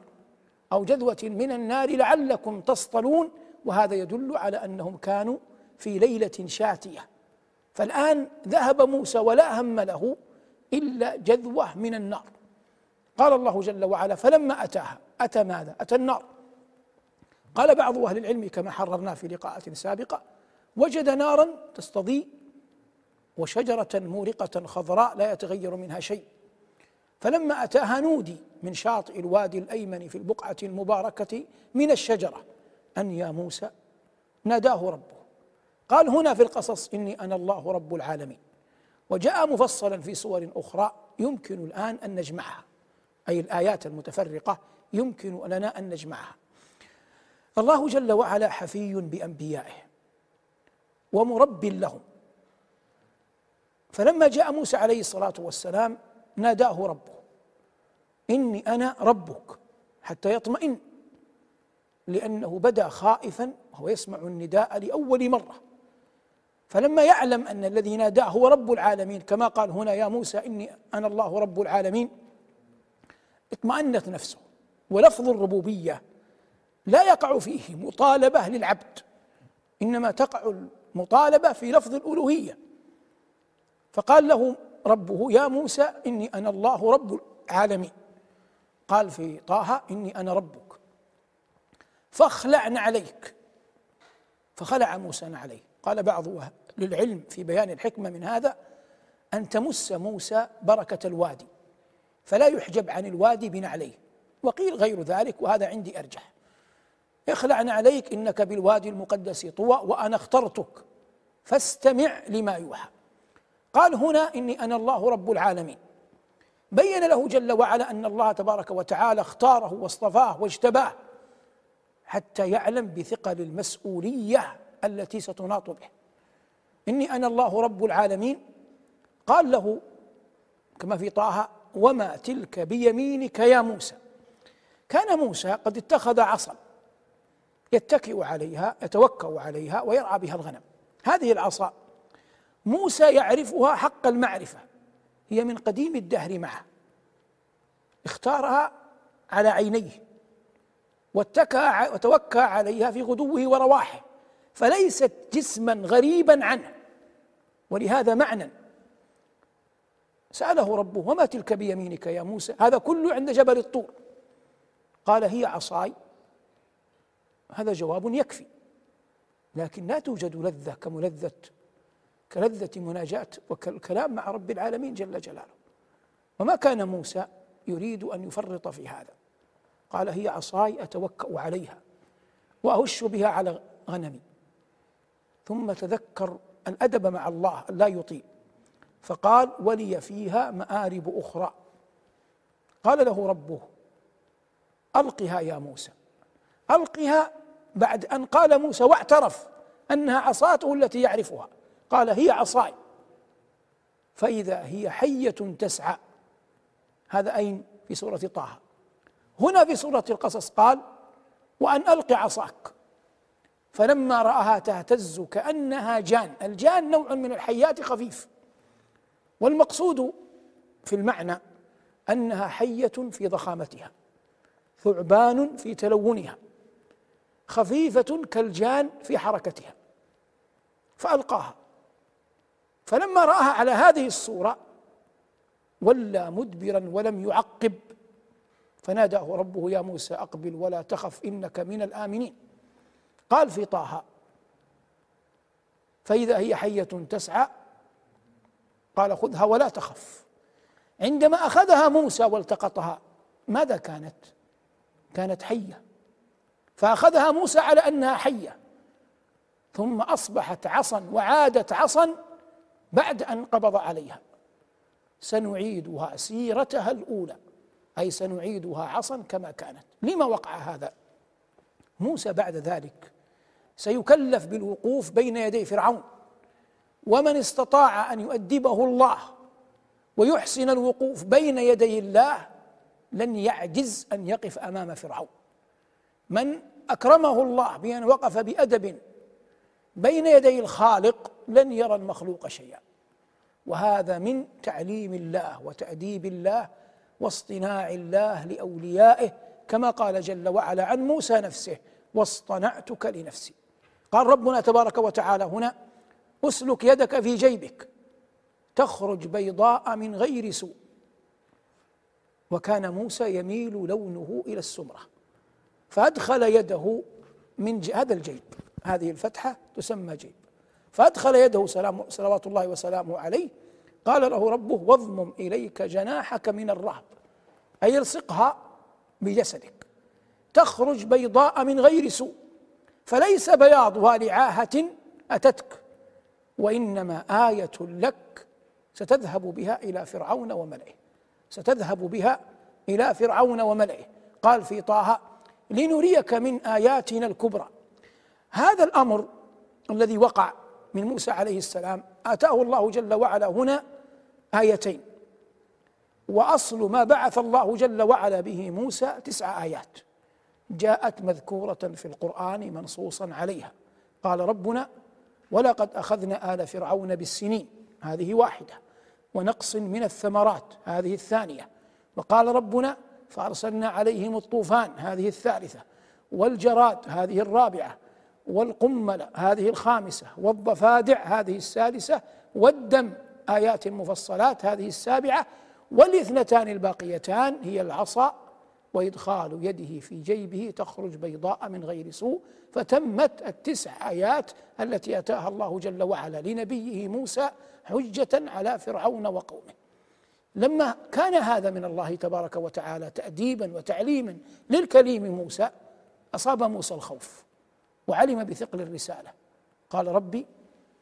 أو جذوة من النار لعلكم تصطلون. وهذا يدل على أنهم كانوا في ليلة شاتية. فالآن ذهب موسى ولا هم له إلا جذوة من النار. قال الله جل وعلا فلما أتاها أتى ماذا؟ أتى النار. قال بعض أهل العلم كما حررنا في لقاءات سابقة وجد نارا تستضيء وشجرة مورقة خضراء لا يتغير منها شيء. فلما أتاها نودي من شاطئ الوادي الأيمن في البقعة المباركة من الشجرة أن يا موسى ناداه ربه. قال هنا في القصص إني أنا الله رب العالمين. وجاء مفصلا في صور أخرى يمكن الآن أن نجمعها. أي الآيات المتفرقة يمكن لنا أن نجمعها. الله جل وعلا حفي بأنبيائه ومرب لهم. فلما جاء موسى عليه الصلاة والسلام ناداه ربه إني أنا ربك حتى يطمئن لأنه بدأ خائفا وهو يسمع النداء لأول مرة. فلما يعلم أن الذي ناداه هو رب العالمين كما قال هنا يا موسى إني أنا الله رب العالمين اطمأنت نفسه ولفظ الربوبية لا يقع فيه مطالبة للعبد إنما تقع المطالبة في لفظ الألوهية. فقال له ربه يا موسى إني أنا الله رب العالمين. قال في طه إني أنا ربك. فاخلعن عليك. فخلع موسى عليه. قال بعض للعلم في بيان الحكمة من هذا أن تمس موسى بركة الوادي. فلا يحجب عن الوادي بنعليه وقيل غير ذلك وهذا عندي أرجح. اخلعن عليك إنك بالوادي المقدس طوى وأنا اخترتك. فاستمع لما يوحى. قال هنا إني أنا الله رب العالمين. بين له جل وعلا أن الله تبارك وتعالى اختاره واصطفاه واجتباه حتى يعلم بثقل المسؤولية التي ستناط به. إني أنا الله رب العالمين. قال له كما في طه وما تلك بيمينك يا موسى؟ كان موسى قد اتخذ عصا يتكئ عليها يتوكأ عليها ويرعى بها الغنم. هذه العصا موسى يعرفها حق المعرفة. هي من قديم الدهر معه. اختارها على عينيه. واتكى وتوكى عليها في غدوه ورواحه. فليست جسما غريبا عنه. ولهذا معنى. سأله ربه وما تلك بيمينك يا موسى؟ هذا كله عند جبل الطور. قال هي عصاي. هذا جواب يكفي. لكن لا توجد لذة كملذة كلذة مناجاة وكالكلام مع رب العالمين جل جلاله. وما كان موسى يريد أن يفرط في هذا. قال هي عصاي أتوكأ عليها وأهش بها على غنمي. ثم تذكر الأدب مع الله لا يطيع. فقال ولي فيها مآرب أخرى. قال له ربه ألقها يا موسى. ألقها بعد أن قال موسى واعترف أنها عصاته التي يعرفها. قال هي عصاي. فإذا هي حية تسعى. هذا أين؟ في سورة طه. هنا في سورة القصص قال وأن ألق عصاك. فلما رآها تهتز كأنها جان. الجان نوع من الحيات خفيف. والمقصود في المعنى أنها حية في ضخامتها. ثعبان في تلونها. خفيفة كالجان في حركتها. فألقاها. فلما رآها على هذه الصورة ولى مدبرا ولم يعقب فناداه ربه يا موسى أقبل ولا تخف إنك من الآمنين. قال في طه فإذا هي حية تسعى. قال خذها ولا تخف. عندما أخذها موسى والتقطها ماذا كانت؟ كانت حية. فأخذها موسى على أنها حية ثم أصبحت عصا وعادت عصا بعد أن قبض عليها. سنعيدها سيرتها الأولى. أي سنعيدها عصا كما كانت. لما وقع هذا؟ موسى بعد ذلك سيكلف بالوقوف بين يدي فرعون. ومن استطاع أن يؤدبه الله ويحسن الوقوف بين يدي الله لن يعجز أن يقف أمام فرعون. من أكرمه الله بأن وقف بأدب بين يدي الخالق لن يرى المخلوق شيئا. وهذا من تعليم الله وتأديب الله واصطناع الله لأوليائه كما قال جل وعلا عن موسى نفسه واصطنعتك لنفسي. قال ربنا تبارك وتعالى هنا أسلك يدك في جيبك تخرج بيضاء من غير سوء. وكان موسى يميل لونه إلى السمرة فأدخل يده من هذا الجيب هذه الفتحة تسمى جيب. فأدخل يده سلام صلوات الله وسلامه عليه. قال له ربه واضمم إليك جناحك من الرهب. أي الصقها بجسدك. تخرج بيضاء من غير سوء. فليس بياضها لعاهه أتتك. وإنما آية لك ستذهب بها إلى فرعون وملئه. ستذهب بها إلى فرعون وملئه. قال في طه لنريك من آياتنا الكبرى. هذا الأمر الذي وقع من موسى عليه السلام. آتاه الله جل وعلا هنا آيتين. وأصل ما بعث الله جل وعلا به موسى تسع آيات. جاءت مذكورة في القرآن منصوصا عليها. قال ربنا ولقد أخذنا آل فرعون بالسنين. هذه واحدة. ونقص من الثمرات. هذه الثانية. وقال ربنا فأرسلنا عليهم الطوفان. هذه الثالثة. والجراد. هذه الرابعة. والقمل هذه الخامسة والضفادع هذه السادسة والدم آيات مفصلات هذه السابعة والاثنتان الباقيتان هي العصا وإدخال يده في جيبه تخرج بيضاء من غير سوء فتمت التسع آيات التي أتاها الله جل وعلا لنبيه موسى حجة على فرعون وقومه. لما كان هذا من الله تبارك وتعالى تأديبا وتعليما للكليم موسى أصاب موسى الخوف. وعلم بثقل الرسالة. قال ربي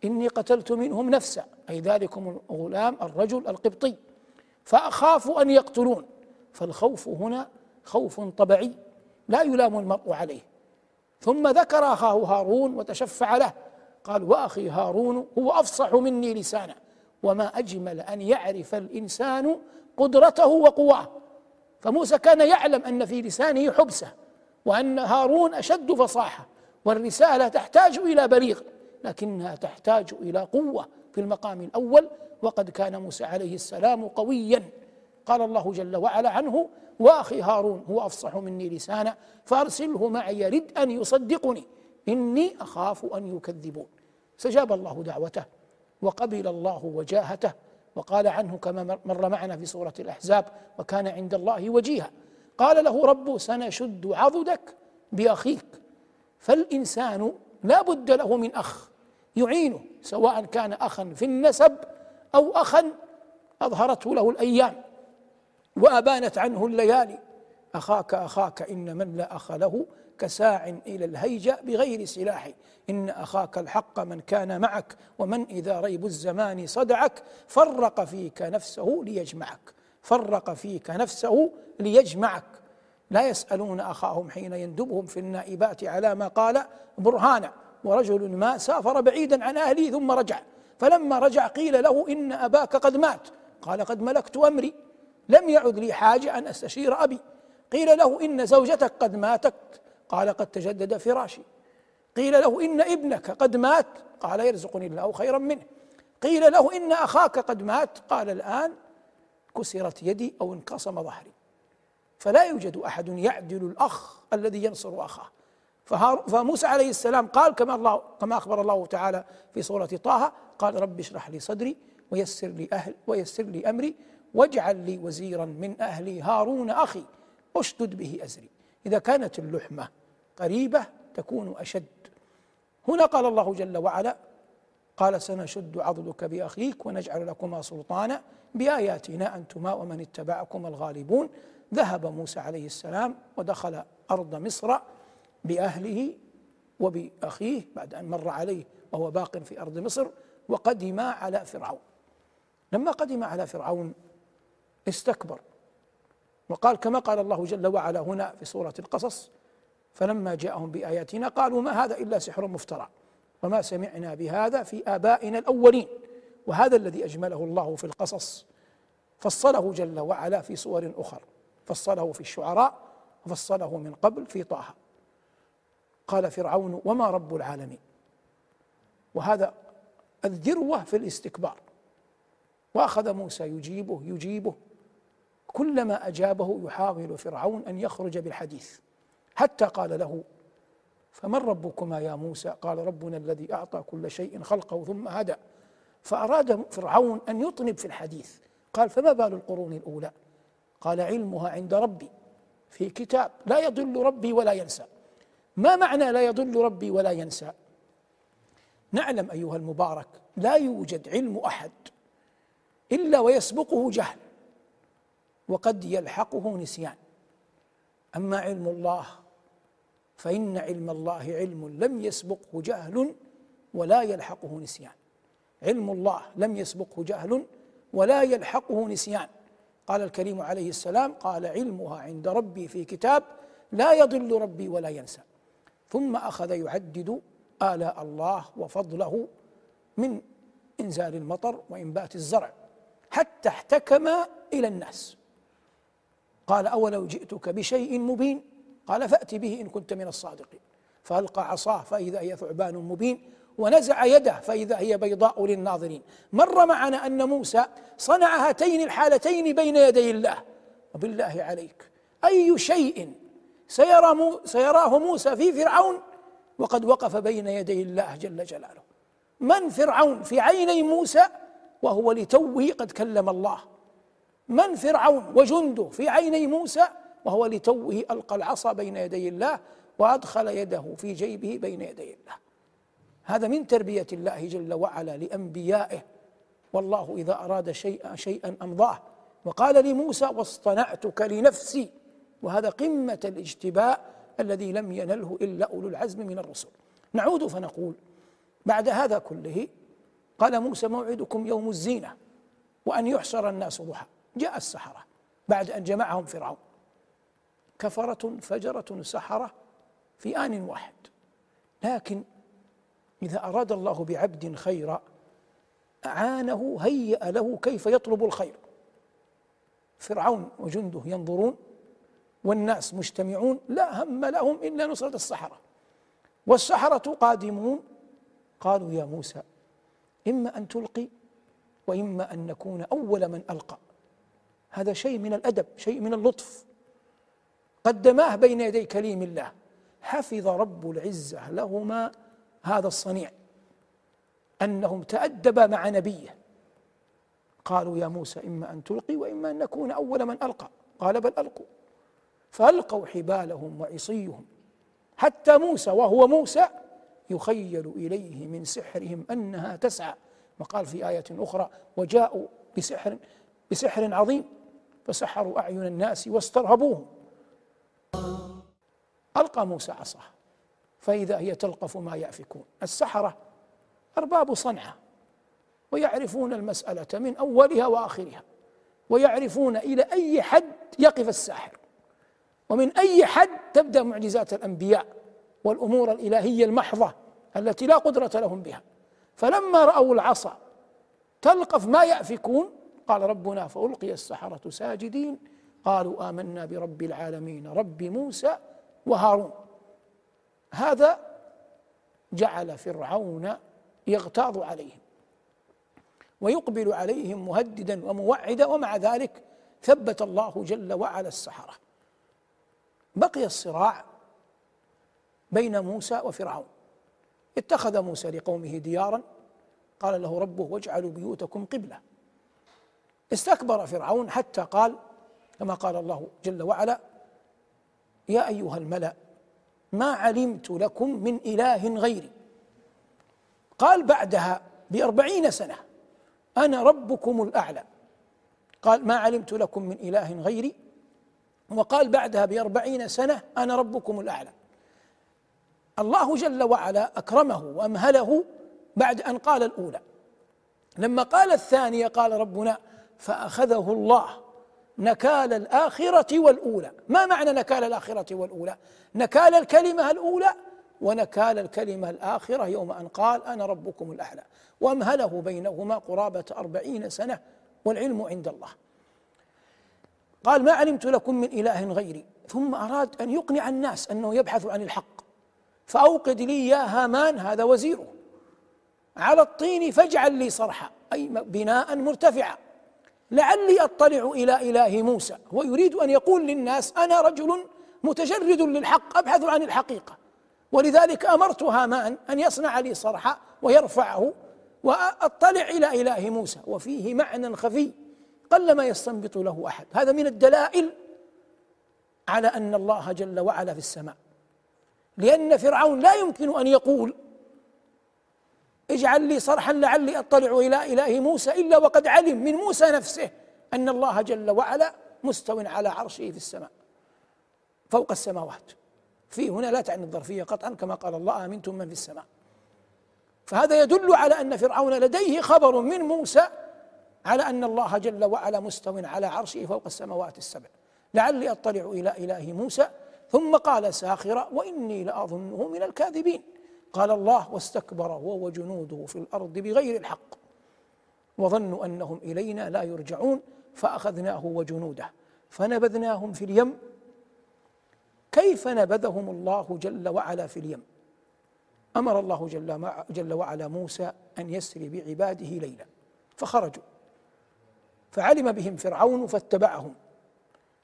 إني قتلت منهم نفسا أي ذلكم الغلام الرجل القبطي فأخاف أن يقتلون. فالخوف هنا خوف طبيعي لا يلام المرء عليه. ثم ذكر اخاه هارون وتشفع له. قال وأخي هارون هو أفصح مني لسانا وما أجمل أن يعرف الإنسان قدرته وقواه. فموسى كان يعلم أن في لسانه حبسة وأن هارون أشد فصاحة. والرسالة تحتاج إلى بليغ لكنها تحتاج إلى قوة في المقام الأول وقد كان موسى عليه السلام قويا. قال الله جل وعلا عنه وأخي هارون هو أفصح مني لسانا فأرسله معي يرد أن يصدقني إني أخاف أن يكذبون. استجاب الله دعوته وقبل الله وجاهته وقال عنه كما مر معنا في سورة الأحزاب وكان عند الله وجيها قال له ربه سنشد عضدك بأخيك فالإنسان لا بد له من أخ يعينه سواء كان أخا في النسب أو أخا أظهرته له الأيام. وأبانت عنه الليالي أخاك أخاك إن من لا أخ له كساع إلى الهيجة بغير سلاح. إن أخاك الحق من كان معك ومن إذا ريب الزمان صدعك. فرق فيك نفسه ليجمعك فرق فيك نفسه ليجمعك. لا يسألون أخاهم حين يندبهم في النائبات على ما قال برهانا ورجل ما سافر بعيدا عن أهله ثم رجع. فلما رجع قيل له إن أباك قد مات. قال قد ملكت أمري. لم يعد لي حاجة أن أستشير أبي. قيل له إن زوجتك قد ماتت. قال قد تجدد فراشي. قيل له إن ابنك قد مات. قال يرزقني الله خيرا منه. قيل له إن أخاك قد مات. قال الآن كسرت يدي أو انقسم ظهري. فلا يوجد أحد يعدل الأخ الذي ينصر أخاه. فموسى عليه السلام قال كما الله كما أخبر الله تعالى في سورة طه قال رب اشرح لي صدري ويسر لي أهل ويسر لي أمري واجعل لي وزيرا من أهلي هارون أخي أشدد به أزري. إذا كانت اللحمة قريبة تكون أشد. هنا قال الله جل وعلا قال سنشد عضدك بأخيك ونجعل لكما سلطانا بآياتنا أنتما ومن اتبعكما الغالبون. ذهب موسى عليه السلام ودخل أرض مصر بأهله وبأخيه بعد أن مر عليه وهو باق في أرض مصر وقدم على فرعون. لما قدم على فرعون استكبر وقال كما قال الله جل وعلا هنا في سورة القصص فلما جاءهم بآياتنا قالوا ما هذا إلا سحر مفترى وما سمعنا بهذا في آبائنا الأولين وهذا الذي أجمله الله في القصص. فصله جل وعلا في سور أخر. فصله في الشعراء وفصله من قبل في طه. قال فرعون وما رب العالمين؟ وهذا الذروة في الاستكبار. وأخذ موسى يجيبه يجيبه. كلما أجابه يحاول فرعون أن يخرج بالحديث. حتى قال له فمن ربكما يا موسى؟ قال ربنا الذي أعطى كل شيء خلقه ثم هدى. فأراد فرعون أن يطنب في الحديث. قال فما بال القرون الأولى؟ قال علمها عند ربي في كتاب لا يضل ربي ولا ينسى. ما معنى لا يضل ربي ولا ينسى؟ نعلم أيها المبارك لا يوجد علم أحد إلا ويسبقه جهل وقد يلحقه نسيان. أما علم الله فإن علم الله علم لم يسبقه جهل ولا يلحقه نسيان. علم الله لم يسبقه جهل ولا يلحقه نسيان. قال الكريم عليه السلام قال علمها عند ربي في كتاب لا يضل ربي ولا ينسى. ثم أخذ يعدد آلاء الله وفضله من إنزال المطر وإنبات الزرع حتى احتكم إلى الناس. قال أولو جئتك بشيء مبين؟ قال فأت به إن كنت من الصادقين. فألقى عصاه فإذا هي ثعبان مبين ونزع يده فإذا هي بيضاء للناظرين. مر معنا أن موسى صنع هاتين الحالتين بين يدي الله. وبالله عليك. أي شيء سيرى مو سيراه موسى في فرعون وقد وقف بين يدي الله جل جلاله. من فرعون؟ في عيني موسى وهو لتوه قد كلم الله. من فرعون وجنده؟ في عيني موسى وهو لتوه ألقى العصا بين يدي الله وأدخل يده في جيبه بين يدي الله. هذا من تربية الله جل وعلا لأنبيائه. والله إذا أراد شيئا شيئا أمضاه. وقال لموسى واصطنعتك لنفسي. وهذا قمة الاجتباء الذي لم ينله إلا أولو العزم من الرسل. نعود فنقول بعد هذا كله قال موسى موعدكم يوم الزينة وأن يحشر الناس ضحى. جاء السحرة بعد أن جمعهم فرعون. كفرة فجرة سحرة في آن واحد. لكن إذا أراد الله بعبد خيرا أعانه هيأ له كيف يطلب الخير. فرعون وجنده ينظرون والناس مجتمعون لا هم لهم إلا نصرة السحرة والسحرة قادمون قالوا يا موسى إما أن تلقي وإما أن نكون أول من ألقى. هذا شيء من الأدب شيء من اللطف. قدماه بين يدي كليم الله. حفظ رب العزة لهما هذا الصنيع. أنهم تادبا مع نبيه. قالوا يا موسى إما أن تلقي وإما أن نكون أول من ألقى. قال بل ألقوا. فألقوا حبالهم وعصيهم. حتى موسى وهو موسى يخيل إليه من سحرهم أنها تسعى. وقال في آية أخرى وجاءوا بسحر بسحر عظيم. فسحروا أعين الناس واسترهبوهم. ألقى موسى عصاه. فإذا هي تلقف ما يأفكون. السحرة أرباب صنعة ويعرفون المسألة من أولها وآخرها ويعرفون إلى أي حد يقف الساحر. ومن أي حد تبدأ معجزات الأنبياء والأمور الإلهية المحضة التي لا قدرة لهم بها. فلما رأوا العصا تلقف ما يأفكون قال ربنا فألقي السحرة ساجدين قالوا آمنا برب العالمين رب موسى وهارون. هذا جعل فرعون يغتاظ عليهم ويقبل عليهم مهددا وموعدا ومع ذلك ثبت الله جل وعلا السحرة. بقي الصراع بين موسى وفرعون. اتخذ موسى لقومه ديارا. قال له ربه واجعلوا بيوتكم قبلة. استكبر فرعون حتى قال كما قال الله جل وعلا يا أيها الملأ ما علمت لكم من إله غيري. قال بعدها بأربعين سنة أنا ربكم الأعلى. قال ما علمت لكم من إله غيري. وقال بعدها بأربعين سنة أنا ربكم الأعلى. الله جل وعلا أكرمه وأمهله بعد أن قال الأولى. لما قال الثانية قال ربنا فأخذه الله. نكال الآخرة والأولى. ما معنى نكال الآخرة والأولى؟ نكال الكلمة الأولى ونكال الكلمة الآخرة يوم أن قال أنا ربكم الأعلى. وأمهله بينهما قرابة أربعين سنة والعلم عند الله. قال ما علمت لكم من إله غيري. ثم أراد أن يقنع الناس أنه يبحث عن الحق. فأوقد لي يا هامان هذا وزيره على الطين فاجعل لي صرحا أي بناء مرتفعا. لعلي أطلع إلى إله موسى. هو يريد أن يقول للناس أنا رجل متجرد للحق أبحث عن الحقيقة. ولذلك أمرت هامان أن يصنع لي صرحا ويرفعه وأطلع إلى إله موسى. وفيه معنى خفي قلما يستنبط له أحد. هذا من الدلائل على أن الله جل وعلا في السماء. لأن فرعون لا يمكن أن يقول اجعل لي صرحا لعلي اطلع إلى اله موسى الا وقد علم من موسى نفسه ان الله جل وعلا مستو على عرشه في السماء فوق السماوات. في هنا لا تعني الظرفية قطعا كما قال الله آمنتم من في السماء. فهذا يدل على أن فرعون لديه خبر من موسى على أن الله جل وعلا مستو على عرشه فوق السماوات السبع. لعلي أطلع إلى إله موسى ثم قال ساخرا وإني لأظنه من الكاذبين. قال الله واستكبر هو وجنوده في الأرض بغير الحق. وظنوا أنهم إلينا لا يرجعون فأخذناه وجنوده فنبذناهم في اليم. كيف نبذهم الله جل وعلا في اليم؟ أمر الله جل, جل وعلا موسى أن يسري بعباده ليلا فخرجوا. فعلم بهم فرعون فاتبعهم.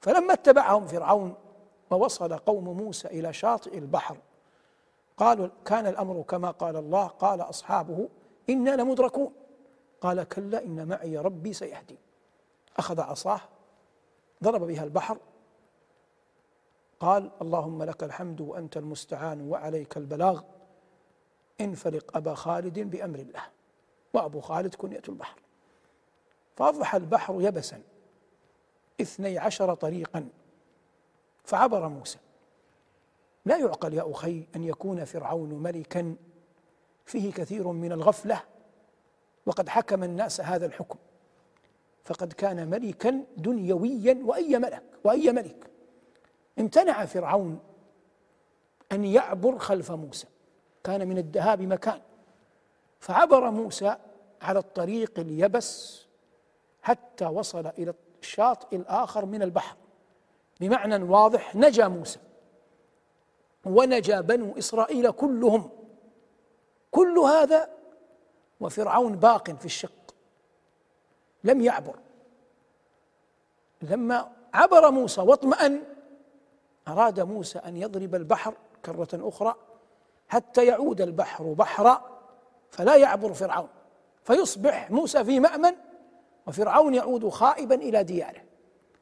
فلما اتبعهم فرعون ووصل قوم موسى إلى شاطئ البحر. قالوا كان الأمر كما قال الله قال أصحابه إنا لمدركون. قال كلا إن معي ربي سيهدي. أخذ عصاه ضرب بها البحر. قال اللهم لك الحمد وأنت المستعان وعليك البلاغ. انفلق أبا خالد بأمر الله. وأبو خالد كنية البحر. فاصبح البحر يبسا اثني عشر طريقا فعبر موسى. لا يعقل يا أخي أن يكون فرعون ملكا فيه كثير من الغفلة وقد حكم الناس هذا الحكم. فقد كان ملكا دنيويا وأي ملك وأي ملك. امتنع فرعون أن يعبر خلف موسى. كان من الدهاء بمكان فعبر موسى على الطريق اليبس حتى وصل إلى الشاطئ الآخر من البحر. بمعنى واضح نجا موسى. ونجا بنو إسرائيل كلهم. كل هذا وفرعون باق في الشق لم يعبر. لما عبر موسى واطمأن أراد موسى أن يضرب البحر كرة أخرى حتى يعود البحر بحرا فلا يعبر فرعون. فيصبح موسى في مأمن وفرعون يعود خائبا إلى دياره.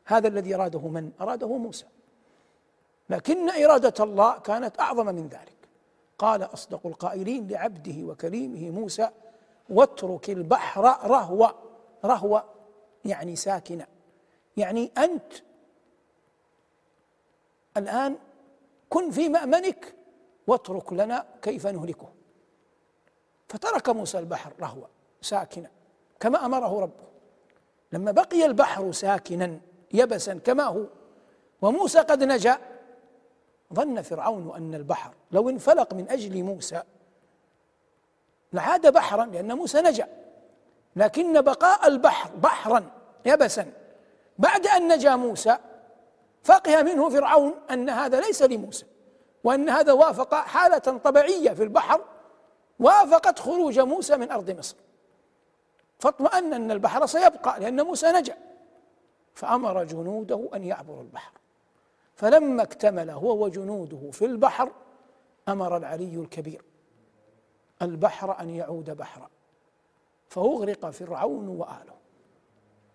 هذا الذي أراده من؟ أراده موسى. لكن إرادة الله كانت أعظم من ذلك. قال أصدق القائلين لعبده وكريمه موسى واترك البحر رهوة رهوة يعني ساكنة. يعني أنت الآن كن في مأمنك واترك لنا كيف نهلكه. فترك موسى البحر رهوة ساكنة كما أمره ربه. لما بقي البحر ساكنا يبسا كما هو. وموسى قد نجا ظن فرعون أن البحر لو انفلق من أجل موسى لعاد بحرا لأن موسى نجا. لكن بقاء البحر بحرا يبسا. بعد أن نجا موسى فقه منه فرعون أن هذا ليس لموسى وأن هذا وافق حالة طبيعية في البحر وافقت خروج موسى من أرض مصر. فاطمأن أن البحر سيبقى لأن موسى نجا. فأمر جنوده أن يعبروا البحر. فلما اكتمل هو وجنوده في البحر أمر العلي الكبير البحر أن يعود بحرا. فأغرق فرعون واهله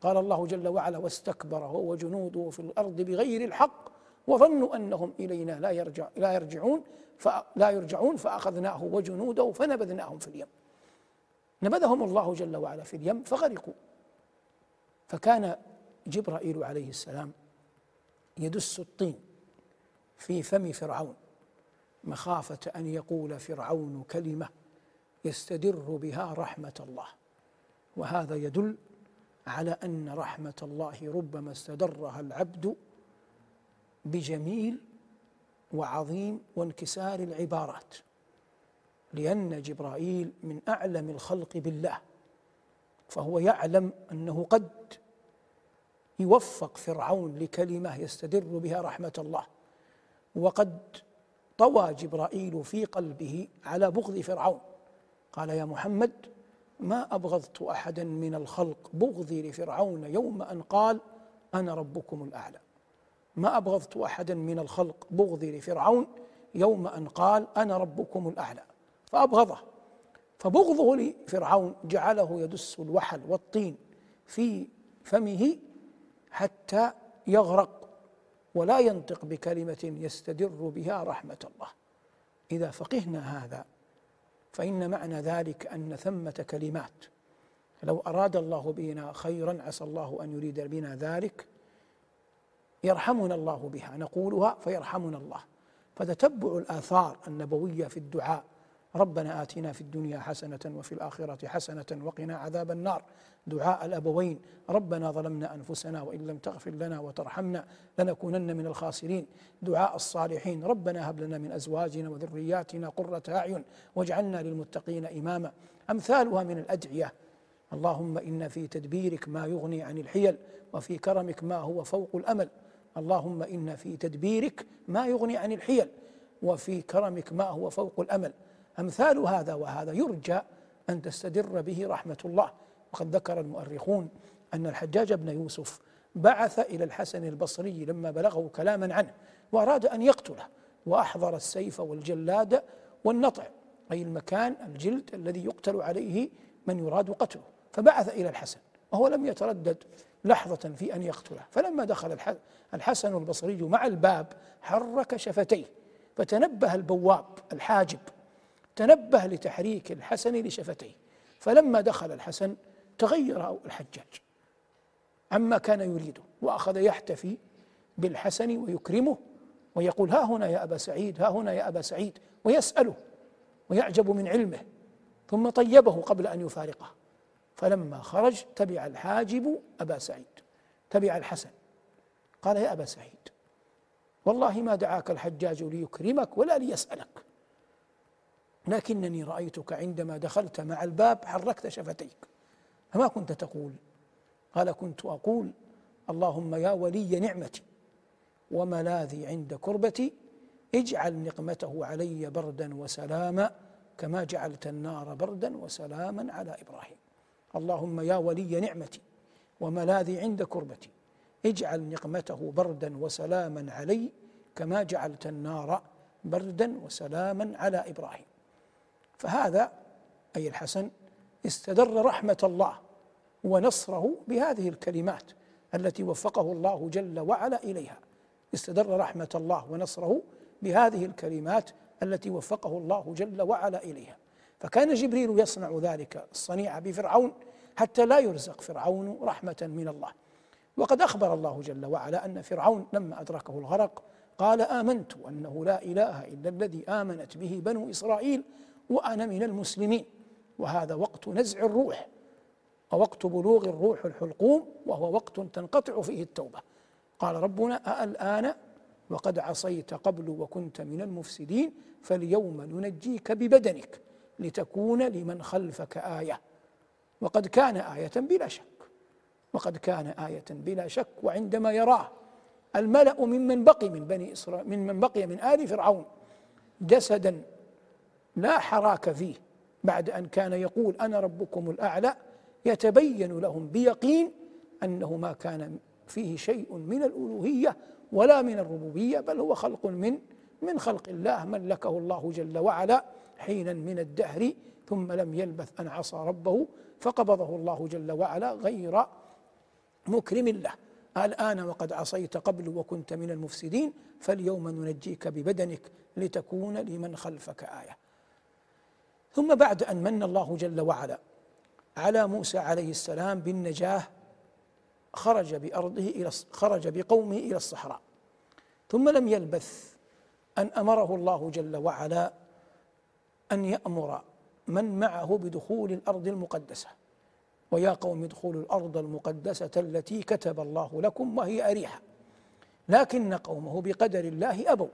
قال الله جل وعلا واستكبر هو وجنوده في الأرض بغير الحق وظنوا أنهم إلينا لا يرجع لا يرجعون فلا يرجعون فأخذناه وجنوده فنبذناهم في اليم. نبذهم الله جل وعلا في اليم فغرقوا. فكان جبرائيل عليه السلام يدس الطين في فم فرعون مخافة أن يقول فرعون كلمة يستدر بها رحمة الله. وهذا يدل على أن رحمة الله ربما استدرها العبد بجميل وعظيم وانكسار العبارات لأن جبرائيل من أعلم الخلق بالله فهو يعلم أنه قد يوفق فرعون لكلمة يستدر بها رحمة الله. وقد طوى جبرائيل في قلبه على بغض فرعون. قال يا محمد ما أبغضت أحدا من الخلق بغضي لفرعون يوم أن قال أنا ربكم الأعلى. ما أبغضت أحدا من الخلق بغضي لفرعون يوم أن قال أنا ربكم الأعلى. فأبغضه. فبغضه لفرعون جعله يدس الوحل والطين في فمه حتى يغرق ولا ينطق بكلمة يستدر بها رحمة الله. إذا فقهنا هذا فإن معنى ذلك أن ثمة كلمات لو أراد الله بنا خيرا عسى الله أن يريد بنا ذلك يرحمنا الله بها نقولها فيرحمنا الله. فتتبع الآثار النبوية في الدعاء ربنا آتنا في الدنيا حسنة وفي الآخرة حسنة وقنا عذاب النار. دعاء الأبوين. ربنا ظلمنا أنفسنا وإن لم تغفر لنا وترحمنا لنكونن من الخاسرين. دعاء الصالحين. ربنا هب لنا من أزواجنا وذرياتنا قرة أعين واجعلنا للمتقين إماما. أمثالها من الأدعية. اللهم إن في تدبيرك ما يغني عن الحيل وفي كرمك ما هو فوق الأمل. اللهم إن في تدبيرك ما يغني عن الحيل وفي كرمك ما هو فوق الأمل. أمثال هذا وهذا يرجى أن تستدر به رحمة الله. وقد ذكر المؤرخون أن الحجاج بن يوسف بعث إلى الحسن البصري لما بلغه كلاما عنه وأراد أن يقتله وأحضر السيف والجلاد والنطع أي المكان الجلد الذي يقتل عليه من يراد قتله. فبعث إلى الحسن وهو لم يتردد لحظة في أن يقتله. فلما دخل الحسن البصري مع الباب حرك شفتيه فتنبه البواب الحاجب تنبه لتحريك الحسن لشفتيه. فلما دخل الحسن تغير الحجاج. عما كان يريده وأخذ يحتفي بالحسن ويكرمه ويقول ها هنا يا أبا سعيد ها هنا يا أبا سعيد. ويسأله ويعجب من علمه ثم طيبه قبل أن يفارقه. فلما خرج تبع الحاجب أبا سعيد تبع الحسن. قال يا أبا سعيد والله ما دعاك الحجاج ليكرمك ولا ليسألك لكنني رأيتك عندما دخلت مع الباب حركت شفتيك. فما كنت تقول؟ قال كنت أقول اللهم يا ولي نعمتي وملاذي عند كربتي اجعل نقمته علي بردا وسلاما كما جعلت النار بردا وسلاما على إبراهيم. اللهم يا ولي نعمتي وملاذي عند كربتي اجعل نقمته بردا وسلاما علي كما جعلت النار بردا وسلاما على إبراهيم. فهذا أي الحسن استدر رحمة الله ونصره بهذه الكلمات التي وفقه الله جل وعلا إليها. استدر رحمة الله ونصره بهذه الكلمات التي وفقه الله جل وعلا إليها. فكان جبريل يصنع ذلك الصنيع بفرعون حتى لا يرزق فرعون رحمة من الله. وقد أخبر الله جل وعلا أن فرعون لما أدركه الغرق قال آمنت أنه لا إله إلا الذي آمنت به بنو إسرائيل وأنا من المسلمين. وهذا وقت نزع الروح ووقت بلوغ الروح الحلقوم وهو وقت تنقطع فيه التوبة. قال ربنا أالآن وقد عصيت قبل وكنت من المفسدين فاليوم ننجيك ببدنك لتكون لمن خلفك آية. وقد كان آية بلا شك. وقد كان آية بلا شك وعندما يراه الملأ ممن بقي من بني إسرائيل من من بقي من آل فرعون جسدا لا حراك فيه بعد أن كان يقول أنا ربكم الأعلى يتبين لهم بيقين أنه ما كان فيه شيء من الألوهية ولا من الربوبية بل هو خلق من من خلق الله ملكه الله جل وعلا حينا من الدهر ثم لم يلبث أن عصى ربه فقبضه الله جل وعلا غير مكرم له. الآن وقد عصيت قبل وكنت من المفسدين فاليوم ننجيك ببدنك لتكون لمن خلفك آية. ثم بعد أن من الله جل وعلا على موسى عليه السلام بالنجاة خرج بأرضه إلى خرج بقومه إلى الصحراء. ثم لم يلبث أن أمره الله جل وعلا أن يأمر من معه بدخول الأرض المقدسة. ويا قوم ادخلوا الأرض المقدسة التي كتب الله لكم وهي أريحة. لكن قومه بقدر الله أبوا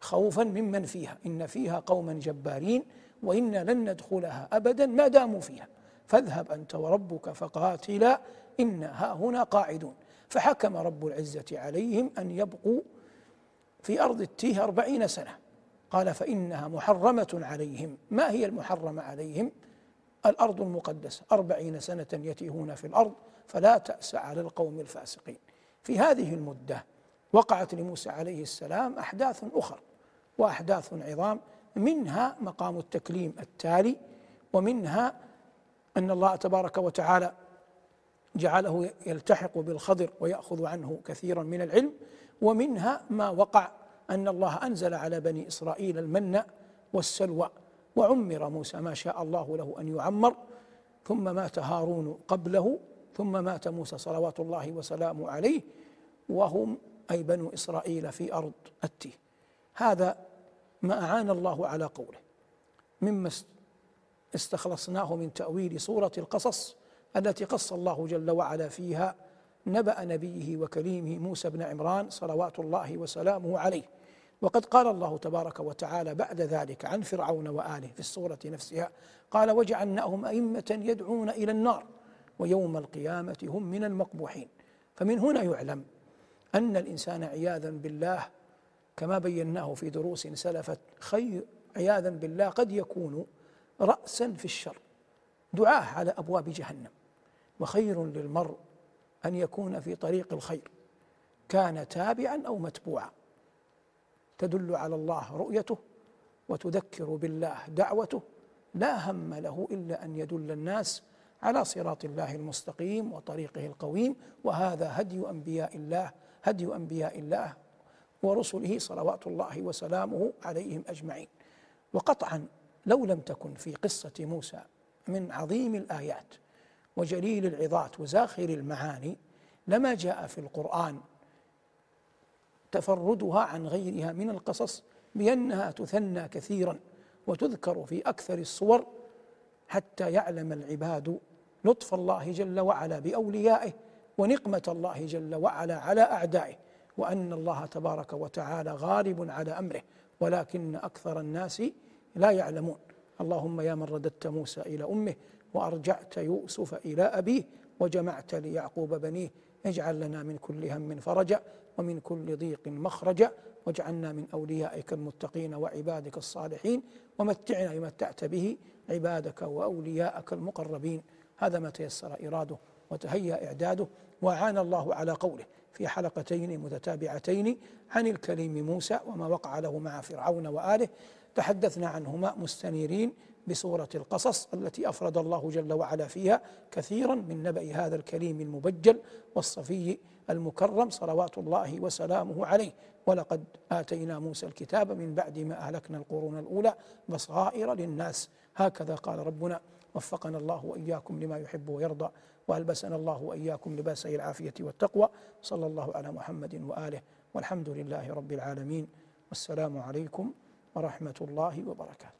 خوفا ممن فيها. إن فيها قوما جبارين وإنا لن ندخلها أبدا ما داموا فيها. فاذهب أنت وربك فقاتلا إنا ها هنا قاعدون. فحكم رب العزة عليهم أن يبقوا في أرض التيه أربعين سنة. قال فإنها محرمة عليهم. ما هي المحرمة عليهم؟ الأرض المقدسة. أربعين سنة يتيهون في الأرض فلا تأس على القوم الفاسقين. في هذه المدة وقعت لموسى عليه السلام أحداث أخرى وأحداث عظام منها مقام التكليم التالي ومنها أن الله تبارك وتعالى جعله يلتحق بالخضر ويأخذ عنه كثيرا من العلم ومنها ما وقع أن الله أنزل على بني إسرائيل المن والسلوى وعمر موسى ما شاء الله له أن يعمر ثم مات هارون قبله ثم مات موسى صلوات الله وسلامه عليه وهم أي بنو إسرائيل في أرض التيه هذا ما أعان الله على قوله مما استخلصناه من تأويل سورة القصص التي قص الله جل وعلا فيها نبأ نبيه وكليمه موسى بن عمران صلوات الله وسلامه عليه. وقد قال الله تبارك وتعالى بعد ذلك عن فرعون وآله في الصورة نفسها قال وجعلناهم أئمة يدعون إلى النار ويوم القيامة هم من المقبوحين. فمن هنا يعلم أن الإنسان عياذا بالله كما بيناه في دروس سلفت خير عياذا بالله قد يكون رأسا في الشر. دعاه على أبواب جهنم. وخير للمرء أن يكون في طريق الخير. كان تابعا أو متبوعا. تدل على الله رؤيته وتذكر بالله دعوته. لا هم له إلا أن يدل الناس على صراط الله المستقيم وطريقه القويم. وهذا هدي أنبياء الله هدي أنبياء الله ورسله صلوات الله وسلامه عليهم أجمعين. وقطعا لو لم تكن في قصة موسى من عظيم الآيات وجليل العظات وزاخر المعاني لما جاء في القرآن تفردها عن غيرها من القصص بأنها تثنى كثيرا وتذكر في أكثر الصور حتى يعلم العباد لطف الله جل وعلا بأوليائه ونقمة الله جل وعلا على أعدائه. وأن الله تبارك وتعالى غالب على أمره ولكن أكثر الناس لا يعلمون. اللهم يا من رددت موسى إلى أمه وأرجعت يوسف إلى أبيه وجمعت ليعقوب بنيه. اجعل لنا من كل هم فرجا ومن كل ضيق مخرجا واجعلنا من أوليائك المتقين وعبادك الصالحين ومتعنا بما متعت به عبادك وأولياءك المقربين. هذا ما تيسر إراده وتهيأ إعداده وأعان الله على قوله. في حلقتين متتابعتين عن الكريم موسى وما وقع له مع فرعون وآله. تحدثنا عنهما مستنيرين بسورة القصص التي أفرد الله جل وعلا فيها كثيرا من نبأ هذا الكريم المبجل والصفي المكرم صلوات الله وسلامه عليه. ولقد آتينا موسى الكتاب من بعد ما أهلكنا القرون الأولى بصائر للناس. هكذا قال ربنا وفقنا الله وإياكم لما يحب ويرضى. وألبسنا الله وإياكم لباسي العافية والتقوى. صلى الله على محمد وآله والحمد لله رب العالمين. والسلام عليكم ورحمة الله وبركاته.